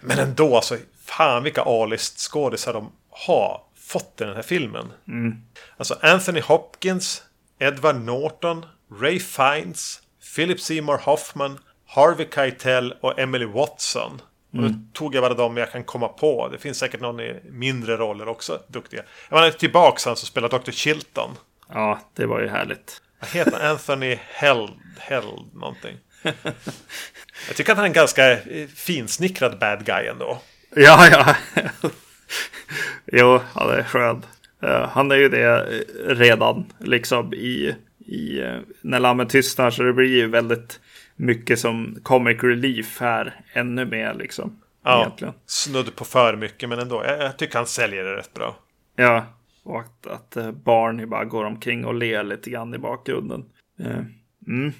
Men ändå, alltså, fan vilka A-list skådisar de har fått i den här filmen. Mm. Alltså Anthony Hopkins, Edward Norton, Ray Fiennes, Philip Seymour Hoffman, Harvey Keitel och Emily Watson. Och nu tog jag bara de jag kan komma på. Det finns säkert någon i mindre roller också duktiga. Jag menar tillbaks han som spelar Dr. Chilton. Ja, det var ju härligt. Vad heter Anthony Held, Held någonting? *laughs* jag tycker att han är en ganska eh, finsnickrad bad guy ändå. Ja, ja. *laughs* jo, han är skön. Uh, han är ju det eh, redan, liksom i, i när lammen tystnar. Så det blir ju väldigt mycket som comic relief här. Ännu mer liksom. Ja, egentligen. snudd på för mycket men ändå. Jag, jag, tycker han säljer det rätt bra. Ja, och att, att uh, Barney bara går omkring och ler lite grann i bakgrunden. Uh, mm.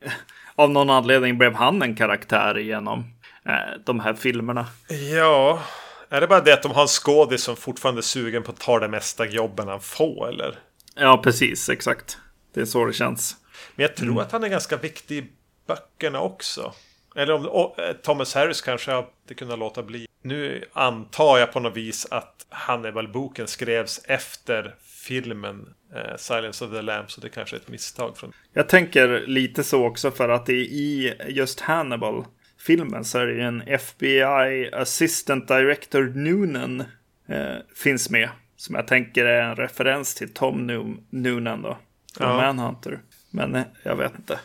*laughs* Av någon anledning blev han en karaktär genom uh, de här filmerna. Ja, är det bara det att de har en skådis som fortfarande är sugen på att ta det mesta jobben han får eller? Ja, precis, exakt. Det är så det känns. Men jag tror mm. att han är ganska viktig böckerna också. Eller om och, eh, Thomas Harris kanske hade kunnat låta bli. Nu antar jag på något vis att Hannibal-boken skrevs efter filmen eh, Silence of the Lambs. Så det kanske är ett misstag. Från... Jag tänker lite så också för att det i just Hannibal filmen så är det en FBI Assistant Director Noonan eh, finns med. Som jag tänker är en referens till Tom Noonan då. Från ja. Manhunter. Men eh, jag vet inte.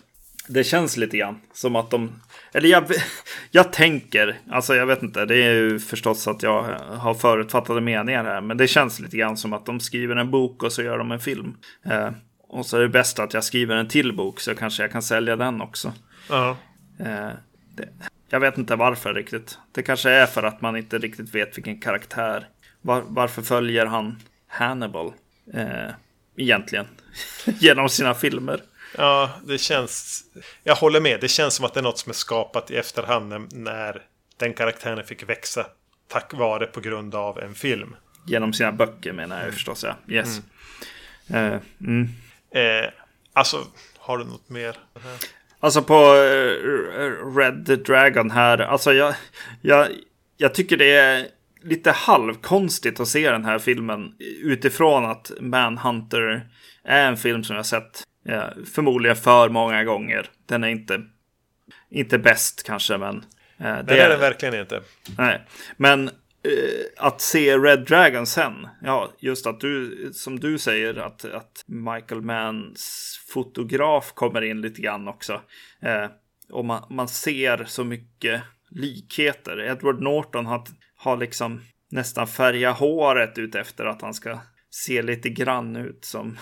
Det känns lite grann som att de... Eller jag, jag tänker, alltså jag vet inte, det är ju förstås att jag har förutfattade meningar här. Men det känns lite grann som att de skriver en bok och så gör de en film. Eh, och så är det bäst att jag skriver en till bok så kanske jag kan sälja den också. Ja. Eh, det, jag vet inte varför riktigt. Det kanske är för att man inte riktigt vet vilken karaktär. Var, varför följer han Hannibal? Eh, egentligen. *laughs* Genom sina filmer. Ja, det känns... Jag håller med. Det känns som att det är något som är skapat i efterhand när den karaktären fick växa tack vare på grund av en film. Genom sina böcker menar jag mm. förstås, ja. Yes. Mm. Uh, mm. Eh, alltså, har du något mer? Alltså på uh, Red Dragon här, alltså jag, jag, jag tycker det är lite halvkonstigt att se den här filmen utifrån att Manhunter är en film som jag sett Ja, förmodligen för många gånger. Den är inte, inte bäst kanske, men... Eh, det, det är den verkligen inte. Nej, men eh, att se Red Dragon sen. Ja, just att du, som du säger, att, att Michael Manns fotograf kommer in lite grann också. Eh, och man, man ser så mycket likheter. Edward Norton har, har liksom nästan färgat håret ut efter att han ska se lite grann ut som,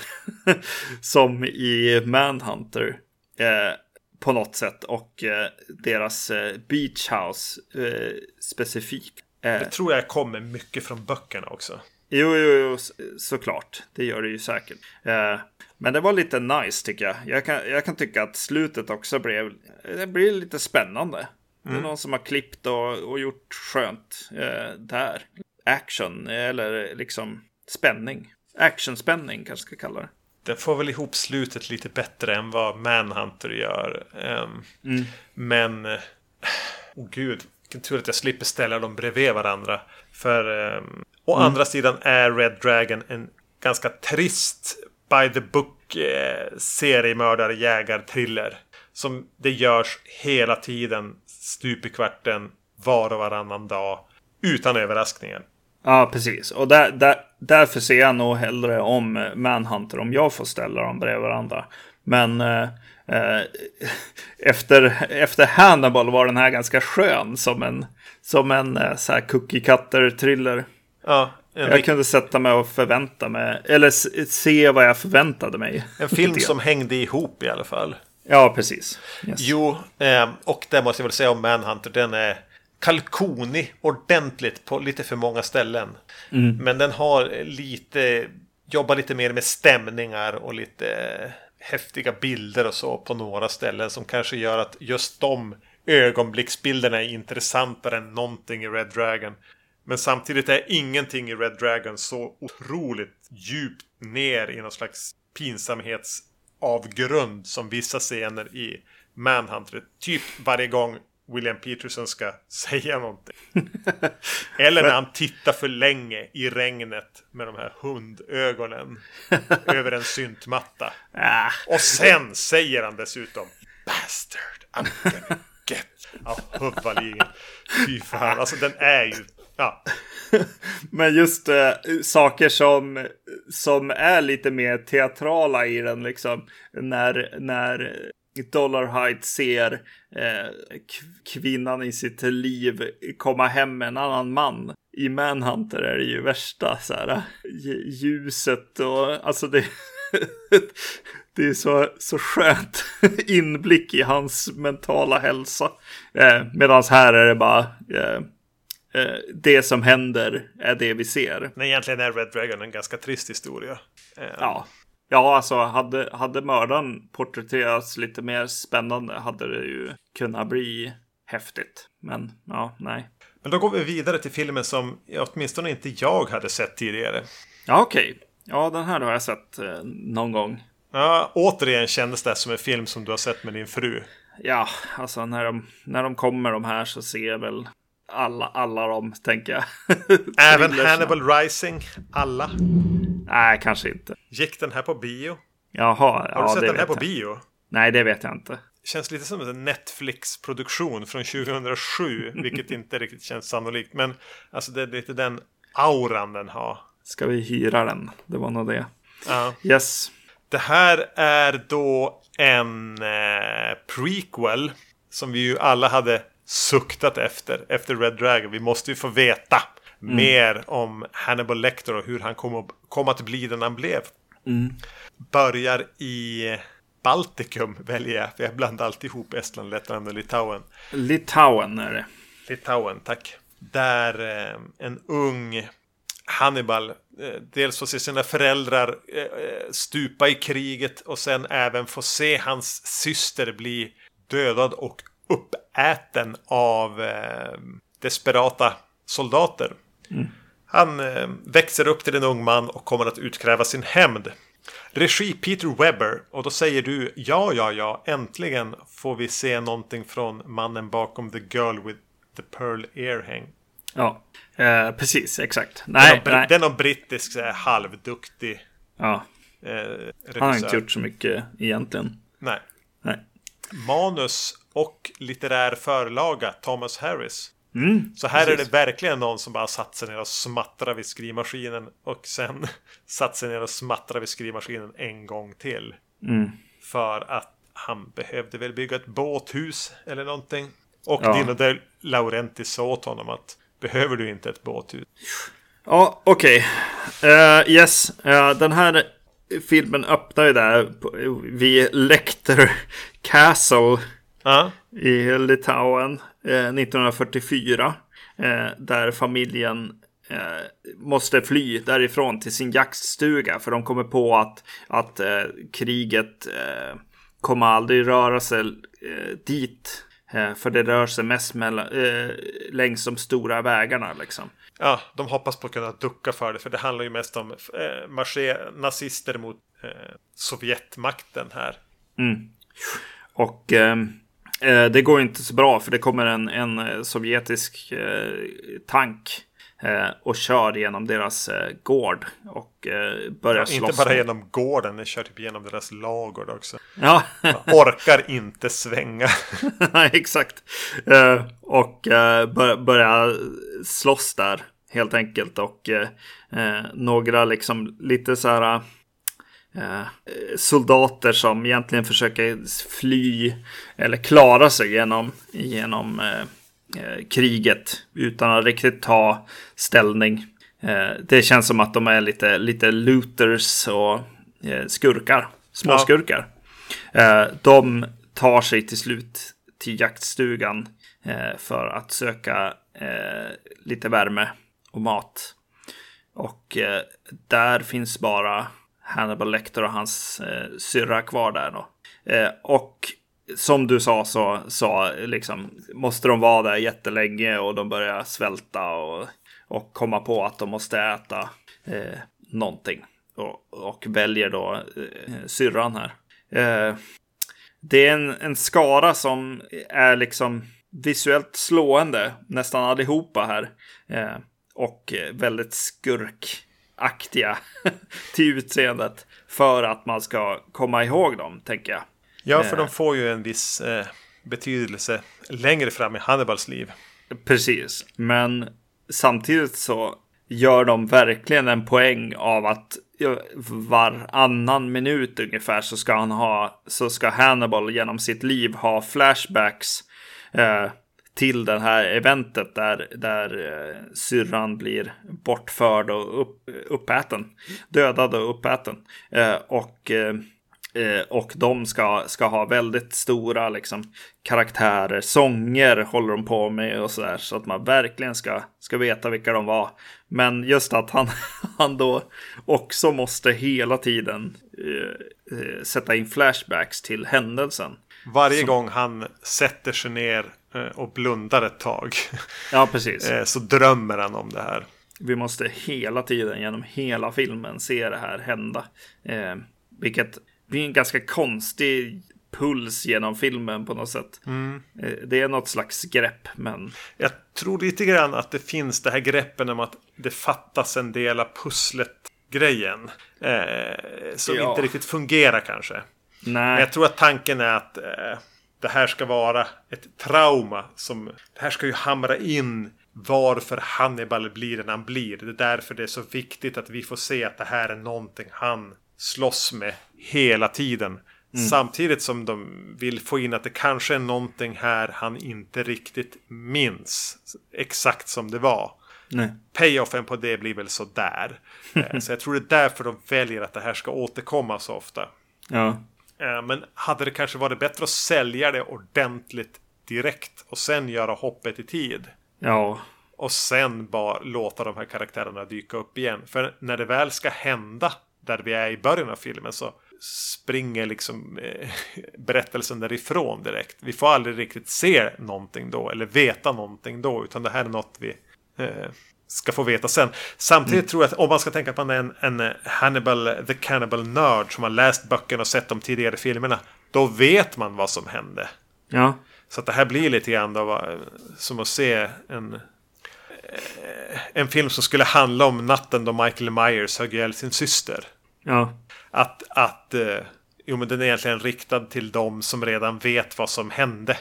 *laughs* som i Manhunter. Eh, på något sätt. Och eh, deras eh, Beach House eh, specifikt. Eh, Det tror jag kommer mycket från böckerna också. Jo, jo, jo, såklart. Det gör det ju säkert. Eh, men det var lite nice tycker jag. Jag kan, jag kan tycka att slutet också blev, det blir lite spännande. Mm. Det är mm. någon som har klippt och, och gjort skönt eh, där. Action, eller liksom spänning. Actionspänning kanske ska kalla det. Den får väl ihop slutet lite bättre än vad Manhunter gör. Um, mm. Men, oh gud, vilken tur att jag slipper ställa dem bredvid varandra. För um, å mm. andra sidan är Red Dragon en ganska trist by the book eh, seriemördare jägar-thriller. Som det görs hela tiden, stup i kvarten, var och varannan dag. Utan överraskningar. Ja, precis. Och där, där, därför ser jag nog hellre om Manhunter om jag får ställa dem bredvid varandra. Men eh, eh, *laughs* efter, efter Hannibal var den här ganska skön som en, som en eh, så här cookie cutter thriller. Ja, jag kunde sätta mig och förvänta mig, eller se vad jag förväntade mig. En film som hängde ihop i alla fall. Ja, precis. Yes. Jo, eh, och det måste jag väl säga om Manhunter, den är kalkonig ordentligt på lite för många ställen. Mm. Men den har lite, jobbar lite mer med stämningar och lite häftiga bilder och så på några ställen som kanske gör att just de ögonblicksbilderna är intressantare än någonting i Red Dragon. Men samtidigt är ingenting i Red Dragon så otroligt djupt ner i någon slags pinsamhetsavgrund som vissa scener i Manhunter. Typ varje gång William Peterson ska *laughs* säga någonting. *laughs* Eller när han tittar för länge i regnet med de här hundögonen *laughs* över en syntmatta. Ah. Och sen säger han dessutom Bastard, I'm gonna get... Ja, hubbaligen. Fy fan, alltså den är ju... Ja. Men just äh, saker som, som är lite mer teatrala i den liksom. När, när Dollarhide ser eh, kvinnan i sitt liv komma hem med en annan man. I Manhunter är det ju värsta så här ljuset och alltså det. *laughs* det är så, så skönt *laughs* inblick i hans mentala hälsa. Eh, Medan här är det bara eh, eh, det som händer är det vi ser. Men egentligen är Red Dragon en ganska trist historia. Eh, ja. Ja, alltså hade, hade mördaren porträtterats lite mer spännande hade det ju kunnat bli häftigt. Men ja, nej. Men då går vi vidare till filmen som åtminstone inte jag hade sett tidigare. Ja, okej. Okay. Ja, den här har jag sett eh, någon gång. Ja, återigen kändes det som en film som du har sett med din fru. Ja, alltså när de, när de kommer de här så ser jag väl alla, alla dem, tänker jag. *laughs* Även Hannibal Rising? Alla? Nej, kanske inte. Gick den här på bio? Jaha, Har ja, du sett den här jag. på bio? Nej, det vet jag inte. Känns lite som en Netflix-produktion från 2007, *laughs* vilket inte riktigt känns sannolikt. Men alltså det är lite den auran den har. Ska vi hyra den? Det var nog det. Ja. Yes. Det här är då en eh, prequel som vi ju alla hade suktat efter, efter Red Dragon. Vi måste ju få veta mm. mer om Hannibal Lecter och hur han kom, kom att bli den han blev. Mm. Börjar i Baltikum väljer jag, för jag blandar alltid ihop Estland, Lettland och Litauen. Litauen är det. Litauen, tack. Där eh, en ung Hannibal eh, dels får se sina föräldrar eh, stupa i kriget och sen även få se hans syster bli dödad och uppäten av eh, desperata soldater. Mm. Han eh, växer upp till en ung man och kommer att utkräva sin hämnd. Regi Peter Webber och då säger du ja, ja, ja, äntligen får vi se någonting från mannen bakom The Girl with the Pearl Earhang. Ja, eh, precis, exakt. Nej, är någon, det är brittisk här, halvduktig ja. eh, Han har inte gjort så mycket egentligen. Nej. Nej. Manus och litterär förlaga Thomas Harris. Mm, Så här precis. är det verkligen någon som bara satt sig ner och smattrar vid skrivmaskinen och sen *laughs* satt sig ner och smattrar vid skrivmaskinen en gång till. Mm. För att han behövde väl bygga ett båthus eller någonting. Och Ja. Dino De Laurentiis sa åt honom att behöver du inte ett båthus? Ja, okej. Eh, yes, Eh, den här filmen öppnar ju där vid Lecter Castle Ja, i Litauen eh, 1944. Eh, där familjen eh, måste fly därifrån till sin jaktstuga. För de kommer på att, att eh, kriget eh, kommer aldrig röra sig eh, dit. Eh, för det rör sig mest mellan, eh, längs de stora vägarna liksom. ja, de hoppas på att kunna ducka för det. För det handlar ju mest om eh, marscher, nazister mot eh, Sovjetmakten här. Mm. Och eh, eh, det går inte så bra för det kommer en, en eh, sovjetisk eh, tank eh, och kör genom deras eh, gård och eh, börjar Ja, slåss. inte bara genom gården, den kör typ genom deras lagård också. Ja, Orkar inte svänga. *laughs* Nej, exakt. Eh, och eh, bör, börja slåss där helt enkelt. Och eh, eh, några liksom lite så här eh, soldater som egentligen försöker fly eller klara sig genom, genom eh, eh, kriget utan att riktigt ta ställning. Eh, det känns som att de är lite, lite looters och skurkar, småskurkar. Eh, de tar sig till slut till jaktstugan för att söka lite värme och mat. Och där finns bara Hannibal Lecter och hans eh, syrra kvar där då. Eh, och som du sa så, så liksom, måste de vara där jättelänge och de börjar svälta och, och komma på att de måste äta eh, någonting. Och, och väljer då eh, syrran här. Eh, det är en, en skara som är liksom visuellt slående, nästan allihopa här. Eh, och väldigt skurk skurkaktiga *laughs* till utseendet. För att man ska komma ihåg dem, tänker jag. Ja, för Eh. de får ju en viss eh, betydelse längre fram i Hannibals liv. Precis, men samtidigt så gör de verkligen en poäng av att varannan minut ungefär så ska han ha så ska Hannibal genom sitt liv ha flashbacks eh, till det här eventet där, där eh, syrran blir bortförd och upp, uppäten. Dödad och uppäten. Eh, och eh, Eh, och de ska, ska ha väldigt stora liksom, karaktärer. Sånger håller de på med och sådär. Så att man verkligen ska, ska veta vilka de var. Men just att han, *laughs* han då också måste hela tiden eh, sätta in flashbacks till händelsen. Varje gång han sätter sig ner och blundar ett tag Ja, precis. eh, så drömmer han om det här. Vi måste hela tiden genom hela filmen se det här hända. Eh, vilket blir en ganska konstig puls genom filmen på något sätt. Eh, det är något slags grepp, men Jag tror lite grann att det finns det här greppen om att det fattas en del av pusslet-grejen. Eh, som Ja. inte riktigt fungerar kanske. Men nej. jag tror att tanken är att eh, det här ska vara ett trauma. Som, det här ska ju hamra in varför Hannibal blir den han blir. Det är därför det är så viktigt att vi får se att det här är någonting han slåss med hela tiden. Samtidigt som de vill få in att det kanske är någonting här han inte riktigt minns exakt som det var. nej. Payoffen på det blir väl sådär. *laughs* Eh, så jag tror det är därför de väljer att det här ska återkomma så ofta. Ja. Eh, Men hade det kanske varit bättre att sälja det ordentligt direkt och sen göra hoppet i tid? Ja. Och sen bara låta de här karaktärerna dyka upp igen. För när det väl ska hända, där vi är i början av filmen, så springer liksom eh, *laughs* berättelsen därifrån direkt. Vi får aldrig riktigt se någonting då, eller veta någonting då, utan det här är något vi eh, ska få veta sen. Samtidigt tror jag att om man ska tänka är en, en eh, Hannibal the Cannibal-nörd som har läst böckerna och sett de tidigare filmerna, då vet man vad som hände. Ja. Så att det här blir lite grann då, va, som att se en, eh, en film som skulle handla om natten då Michael Myers högg ihjäl sin syster. Ja. Att, att eh, jo, men den är egentligen riktad till dem som redan vet vad som hände.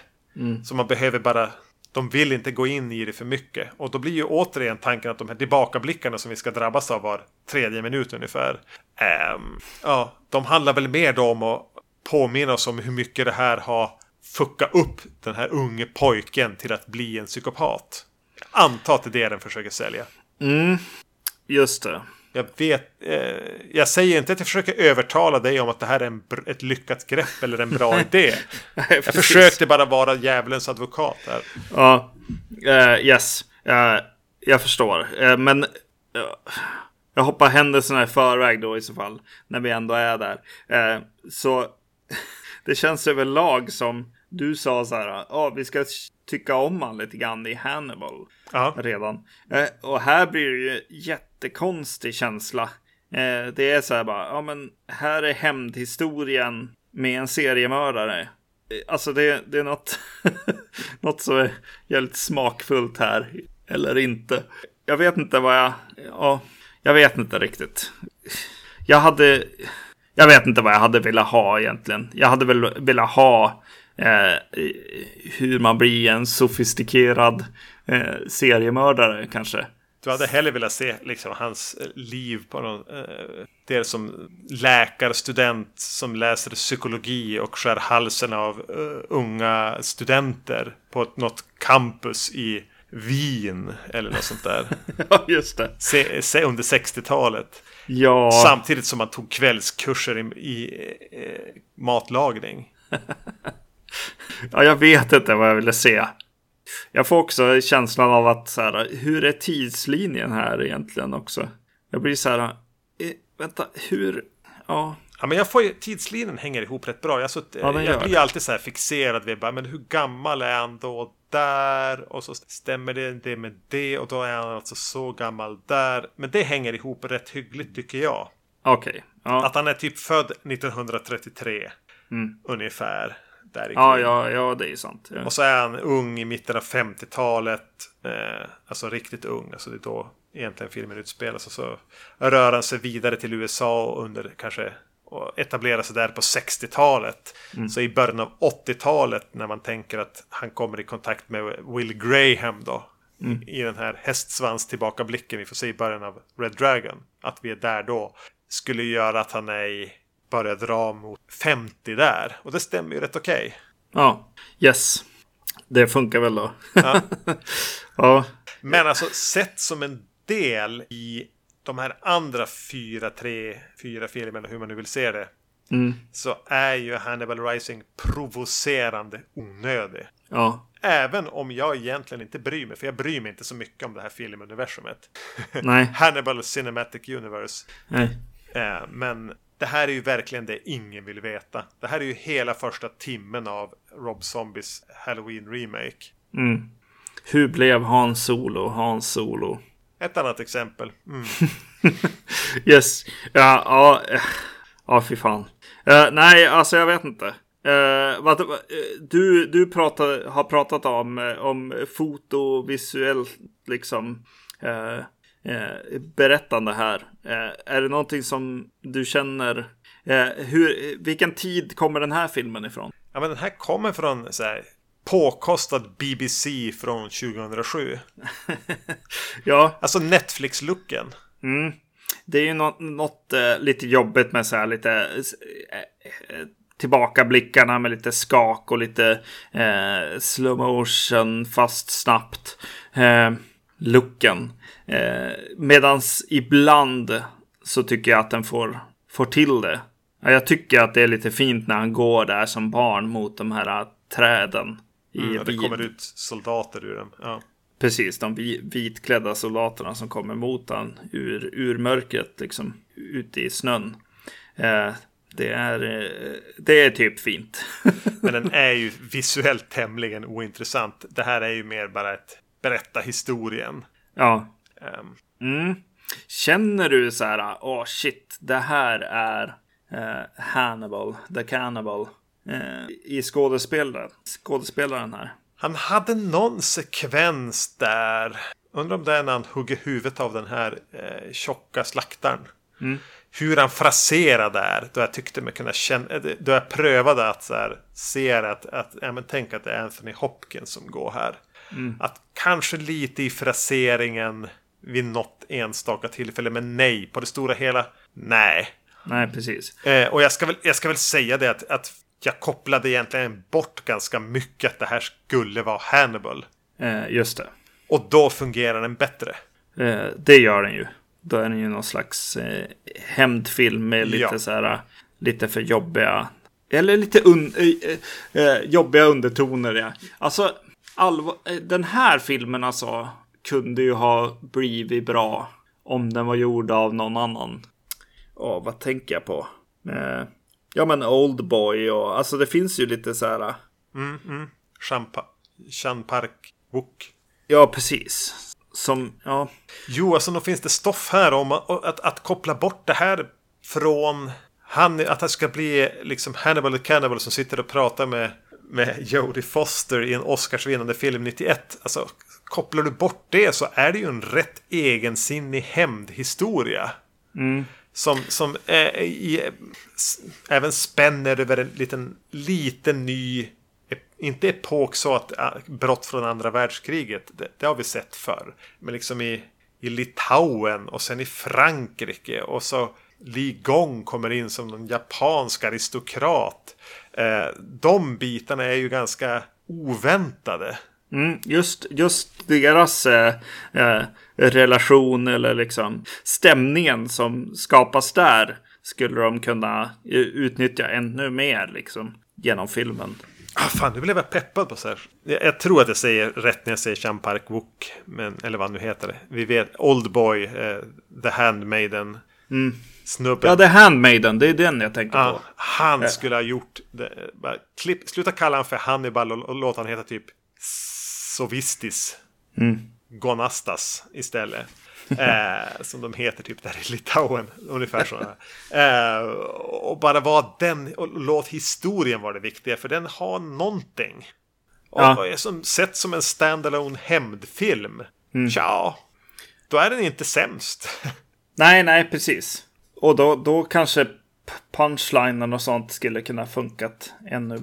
Så man behöver bara de vill inte gå in i det för mycket. Och då blir ju återigen tanken att de här tillbakablickarna som vi ska drabbas av var tredje minut ungefär. Um, ja, de handlar väl mer då om att påminna oss om hur mycket det här har fuckat upp den här unge pojken till att bli en psykopat. Jag antar att det är det den försöker sälja. Mm, just det. Jag vet, eh, jag säger inte att jag försöker övertala dig om att det här är en, ett lyckat grepp eller en bra *laughs* idé. *laughs* jag försökte bara vara djävulens advokat här. Ja, uh, yes. Uh, jag förstår. Uh, men jag hoppar händelserna i förväg då i så fall. När vi ändå är där. så *laughs* det känns överlag som du sa så här. Ja, vi ska tycka om han lite grann i Hannibal. Ja. Redan. och här blir det ju jätte jättekonstig känsla. Eh, det är så här bara, ja men här är hämndhistorien med en seriemördare. Eh, alltså det, det är något, *laughs* något som är jävligt smakfullt här. Eller inte. Jag vet inte vad jag, ja, jag vet inte riktigt. Jag hade, jag vet inte vad jag hade velat ha egentligen. Jag hade väl velat ha eh, hur man blir en sofistikerad eh, seriemördare kanske. Du hade hellre velat se liksom, hans eh, liv på någon... Eh, det som läkarstudent som läser psykologi och skär halsen av uh, unga studenter på ett, något campus i Wien eller något sånt där. *laughs* ja, just det. Se, se under 60-talet. Ja. Samtidigt som man tog kvällskurser i, i eh, matlagning. *laughs* ja, jag vet inte vad jag ville se. Jag får också känslan av att så här, hur är tidslinjen här egentligen också? Jag blir så här, eh, vänta, hur, ja. Ja, men jag får ju, tidslinjen hänger ihop rätt bra. Jag, så, ja, jag blir alltid så här fixerad vid bara, men hur gammal är han då där? Och så stämmer det, det med det och då är han alltså så gammal där. Men det hänger ihop rätt hyggligt tycker jag. Okej. Okay. Ja. Att han är typ född 1933. Mm. Ungefär. Där ja, ja, ja, det är sant. Ja. Och så är han ung i mitten av 50-talet. Eh, alltså riktigt ung. Alltså det är då egentligen filmen utspelas. Och så rör han sig vidare till USA under kanske och etablerar sig där på 60-talet. Mm. Så i början av 80-talet när man tänker att han kommer i kontakt med Will Graham då. Mm. I den här hästsvans tillbakablicken vi får se i början av Red Dragon. Att vi är där då. Skulle göra att han är i börjar dra mot 50 där. Och det stämmer ju rätt okej. Okay. Ja, yes. Det funkar väl då. Ja. *laughs* ja. Men alltså sett som en del i de här andra fyra, tre, fyra filmerna, hur man nu vill se det. Mm. Så är ju Hannibal Rising provocerande onödig. Ja. Även om jag egentligen inte bryr mig, för jag bryr mig inte så mycket om det här filmuniversumet. Nej. *laughs* Hannibal Cinematic Universe. Nej. Eh, men det här är ju verkligen det ingen vill veta. Det här är ju hela första timmen av Rob Zombies Halloween Remake. Mm. Hur blev Hans Solo Hans Solo? Ett annat exempel. Mm. *laughs* yes. Ja, ja, ja, fy fan. Uh, nej, alltså jag vet inte. Uh, vad, uh, du du pratar, har pratat om, om foto, visuellt liksom. Eh, berättande här. Eh, är det någonting som du känner? Eh, hur, vilken tid kommer den här filmen ifrån? Ja, men den här kommer från så här, påkostad BBC från 2007. *laughs* ja. Alltså Netflix-looken. Mm. Det är ju något, något lite jobbigt med så här lite tillbakablickarna med lite skak och lite eh, slow motion fast snabbt. Eh, looken. Eh, medans ibland så tycker jag att den får, får till det. Jag tycker att det är lite fint när han går där som barn mot de här äh, träden. I mm, ja, det kommer ut soldater ur dem. Ja. Precis, de vitklädda soldaterna som kommer mot han ur, ur mörkret, liksom ute i snön. Eh, det, är, eh, det är typ fint. *laughs* Men den är ju visuellt tämligen ointressant. Det här är ju mer bara ett berätta historien. Ja. Um. Mm. Känner du så här, åh oh shit, det här är uh, Hannibal, the Cannibal uh, i skådespelaren, skådespelaren här? Han hade någon sekvens där. Undrar om det är när han hugger huvudet av den här eh, tjocka slaktaren. Mm. Hur han fraserar där. Då jag tyckte mig kunna känna. Då jag prövade att så här, se att, att ja, men tänk att det är Anthony Hopkins som går här. Mm. Att kanske lite i fraseringen vid något enstaka tillfälle. Men nej, på det stora hela, nej. Nej, precis. Eh, och jag ska, väl, jag ska väl säga det att, att jag kopplade egentligen bort ganska mycket att det här skulle vara Hannibal. Eh, just det. Och då fungerar den bättre. Eh, det gör den ju. Då är den ju någon slags eh, hämndfilm med lite ja. så här, lite för jobbiga, eller lite un, eh, eh, jobbiga undertoner. Ja. Alltså, allvar, eh, den här filmen alltså kunde ju ha blivit bra om den var gjord av någon annan. Ja, vad tänker jag på? Eh, ja, men Oldboy och alltså det finns ju lite så här. Mm, mm. Champa Chan Park Wook. Ja, precis. Som, ja. Jo, alltså då finns det stoff här om att, att, att koppla bort det här från han, att det ska bli liksom Hannibal the Cannibal som sitter och pratar med, med Jodie Foster i en Oscarsvinnande film 91. Alltså, kopplar du bort det så är det ju en rätt egensinnig hämndhistoria. Mm. Som, som är i, även spänner över en liten, liten ny inte epok så att äh, brott från andra världskriget, det, det, har vi sett förr. Men liksom i, i Litauen och sen i Frankrike och så Li Gong kommer in som någon japansk aristokrat. Eh, de bitarna är ju ganska oväntade. Mm, just, just deras eh, eh, relation eller liksom stämningen som skapas där skulle de kunna utnyttja ännu mer liksom genom filmen. Ah, fan, nu blev jag peppad på så här. Jag, jag, tror att jag säger rätt när jag säger Chan Park Wook. Men, eller vad nu heter det. Vi vet Oldboy, eh, The Handmaiden. Mm. Snubben. Ja, The Handmaiden, det är den jag tänkte ah, på. Han skulle ha gjort det. Klipp, sluta kalla honom för Hannibal och, och låt han heta typ Sovistis. Mm. Gonastas istället. eh, *laughs* som de heter typ där i Litauen. Ungefär så. Eh, och bara vara den, och låt historien vara det viktiga. För den har någonting. Och ja. är som, sett som en standalone hämndfilm. Mm. Tja, då är den inte sämst. *laughs* nej, nej, precis. Och då, då kanske punchlinen och sånt skulle kunna funkat ännu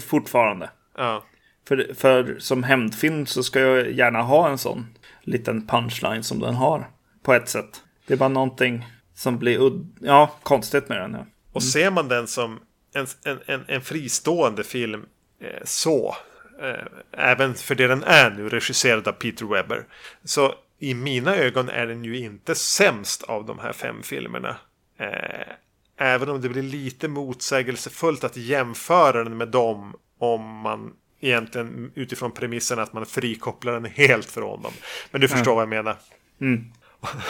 fortfarande. Ja. För, för som hämndfilm så ska jag gärna ha en sån liten punchline som den har. På ett sätt. Det är bara någonting som blir ja, konstigt med den. Ja. Mm. Och ser man den som en, en, en fristående film eh, så. Eh, även för det den är nu, regisserad av Peter Webber. Så i mina ögon är den ju inte sämst av de här fem filmerna. Eh, även om det blir lite motsägelsefullt att jämföra den med dem om man egentligen utifrån premissen att man frikopplar den helt från dem. Men du förstår ja. vad jag menar. Mm.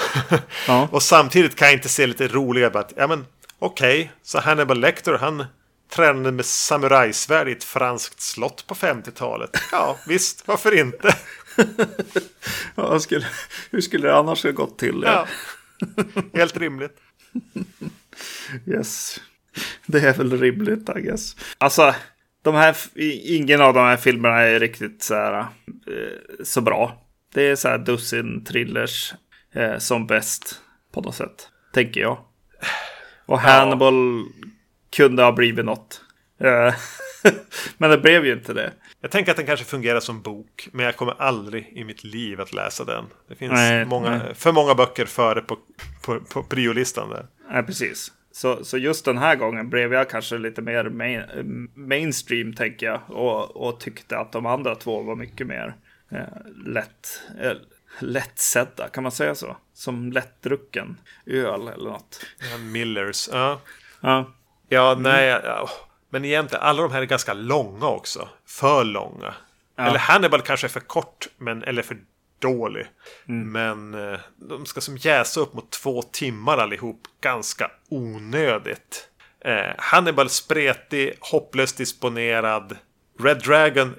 *laughs* ja. Och samtidigt kan jag inte se lite roliga att, ja men okej, okay, så Hannibal Lecter han tränade med samurajsvärd i ett franskt slott på 50-talet. Ja, *laughs* visst, varför inte? *laughs* ja, skulle, hur skulle det annars ha gått till? Ja. Helt rimligt. *laughs* yes. Det är väl rimligt, I guess. Alltså, de här, ingen av de här filmerna är riktigt så här, eh, så bra. Det är så här dussin thrillers eh, som bäst på något sätt, tänker jag. Och Hannibal ja. kunde ha blivit något. Eh, *laughs* *laughs* men det blev ju inte det. Jag tänker att den kanske fungerar som bok, men jag kommer aldrig i mitt liv att läsa den. Det finns nej, många, nej. för många böcker före på, på, på priolistan där. Nej, precis. Så, så just den här gången blev jag kanske lite mer main, mainstream tänker jag. Och, och tyckte att de andra två var mycket mer eh, lätt, eh, lättsedda, kan man säga så? Som lättdrucken öl eller något. Ja, Millers, ja. Ja, ja nej, ja. Men egentligen alla de här är ganska långa också. För långa. Ja. Eller Hannibal kanske är för kort, men, eller för dålig. Mm. Men eh, de ska som jäsa upp mot två timmar allihop. Ganska onödigt. Eh, Hannibal spretig, hopplöst disponerad. Red Dragon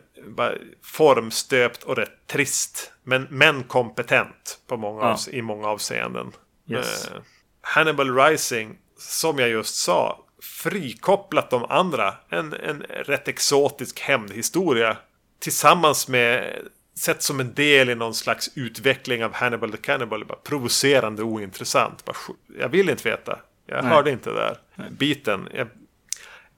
formstöpt och rätt trist. Men, men kompetent på många ja. i många avseenden. Yes. Eh, Hannibal Rising, som jag just sa, frikopplat de andra. En, en rätt exotisk hämndhistoria. Tillsammans med sett som en del i någon slags utveckling av Hannibal the Cannibal. Bara provocerande ointressant. Bara, jag vill inte veta. Jag Nej. hörde inte där biten. Jag,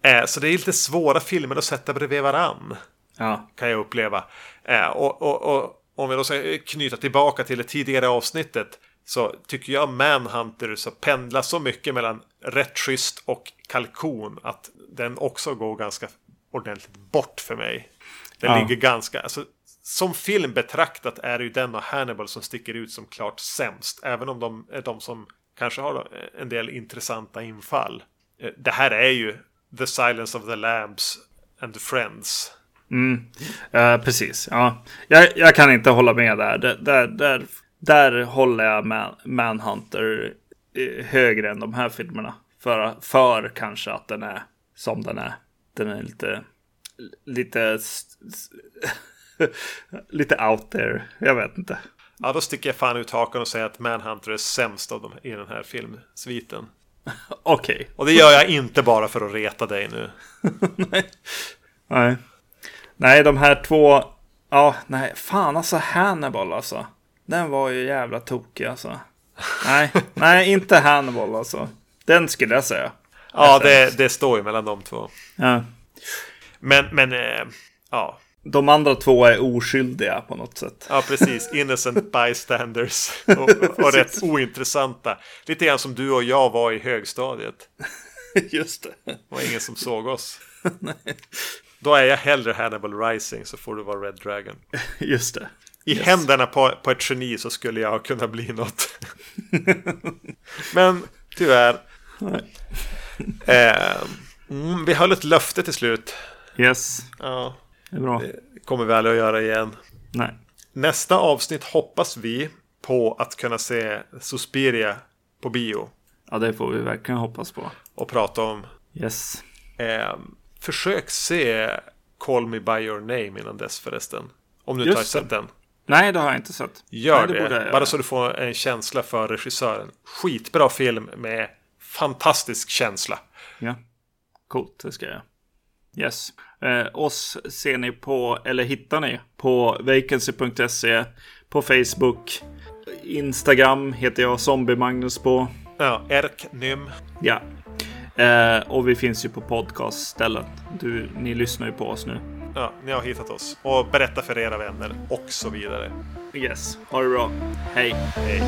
äh, så det är lite svåra filmer att sätta bredvid varann. Ja. Kan jag uppleva. Eh, och, och, och om vi då ska knyta tillbaka till det tidigare avsnittet. Så tycker jag Manhunter så pendlar så mycket mellan rätt schysst och kalkon. Att den också går ganska ordentligt bort för mig. Den Ja. ligger ganska... Alltså, som film betraktat är det ju den och Hannibal som sticker ut som klart sämst. Även om de är de som kanske har en del intressanta infall. Eh, Det här är ju The Silence of the Lambs and the Friends. Mm. Eh, precis, ja. Jag, jag kan inte hålla med där. Där, där, där, där håller jag Man, Manhunter eh, högre än de här filmerna. För, för kanske att den är som den är. Den är lite, lite, *laughs* lite out there. Jag vet inte. Ja, då sticker jag fan ut hakan och säger att Manhunter är sämst av dem i den här filmsviten. *laughs* Okej. Och det gör jag inte bara för att reta dig nu. *laughs* Nej. Nej, de här två. Ja, nej, fan alltså Hannibal alltså. Den var ju jävla tokig alltså. Nej, nej, inte Hannibal alltså. Den skulle jag säga. Ja, det, det står ju mellan de två. Ja. Men, men, eh, ja. De andra två är oskyldiga på något sätt. Ja, precis. Innocent *laughs* bystanders. Och, och rätt ointressanta. Lite grann som du och jag var i högstadiet. *laughs* Just det. Det var ingen som såg oss. *laughs* Då är jag hellre Hannibal Rising så får du vara Red Dragon. Just det. I händerna på, på ett geni så skulle jag kunna bli något. Men tyvärr. Eh, mm, vi höll ett löfte till slut. Yes, Ja, det är bra. det kommer vi aldrig att göra igen. Nej. Nästa avsnitt hoppas vi på att kunna se Suspiria på bio. Ja, det får vi verkligen hoppas på. Och prata om. Yes. Eh, försök se Call Me By Your Name innan dess förresten. Om du inte har det. sett den. Nej, det har jag inte sett. Gör Nej, det. jag Bara så du får en känsla för regissören. Skitbra film med fantastisk känsla. Ja. Coolt, det ska jag. Yes. Eh, oss ser ni på, eller hittar ni på vacancy.se, på Facebook, Instagram heter jag Zombie-Magnus på. Ja, Erknym. Ja. Eh, och vi finns ju på podcastställen. Du, ni lyssnar ju på oss nu. Ja, ni har hittat oss. Och berätta för era vänner och så vidare. Yes. Ha det bra. Hej. Hej.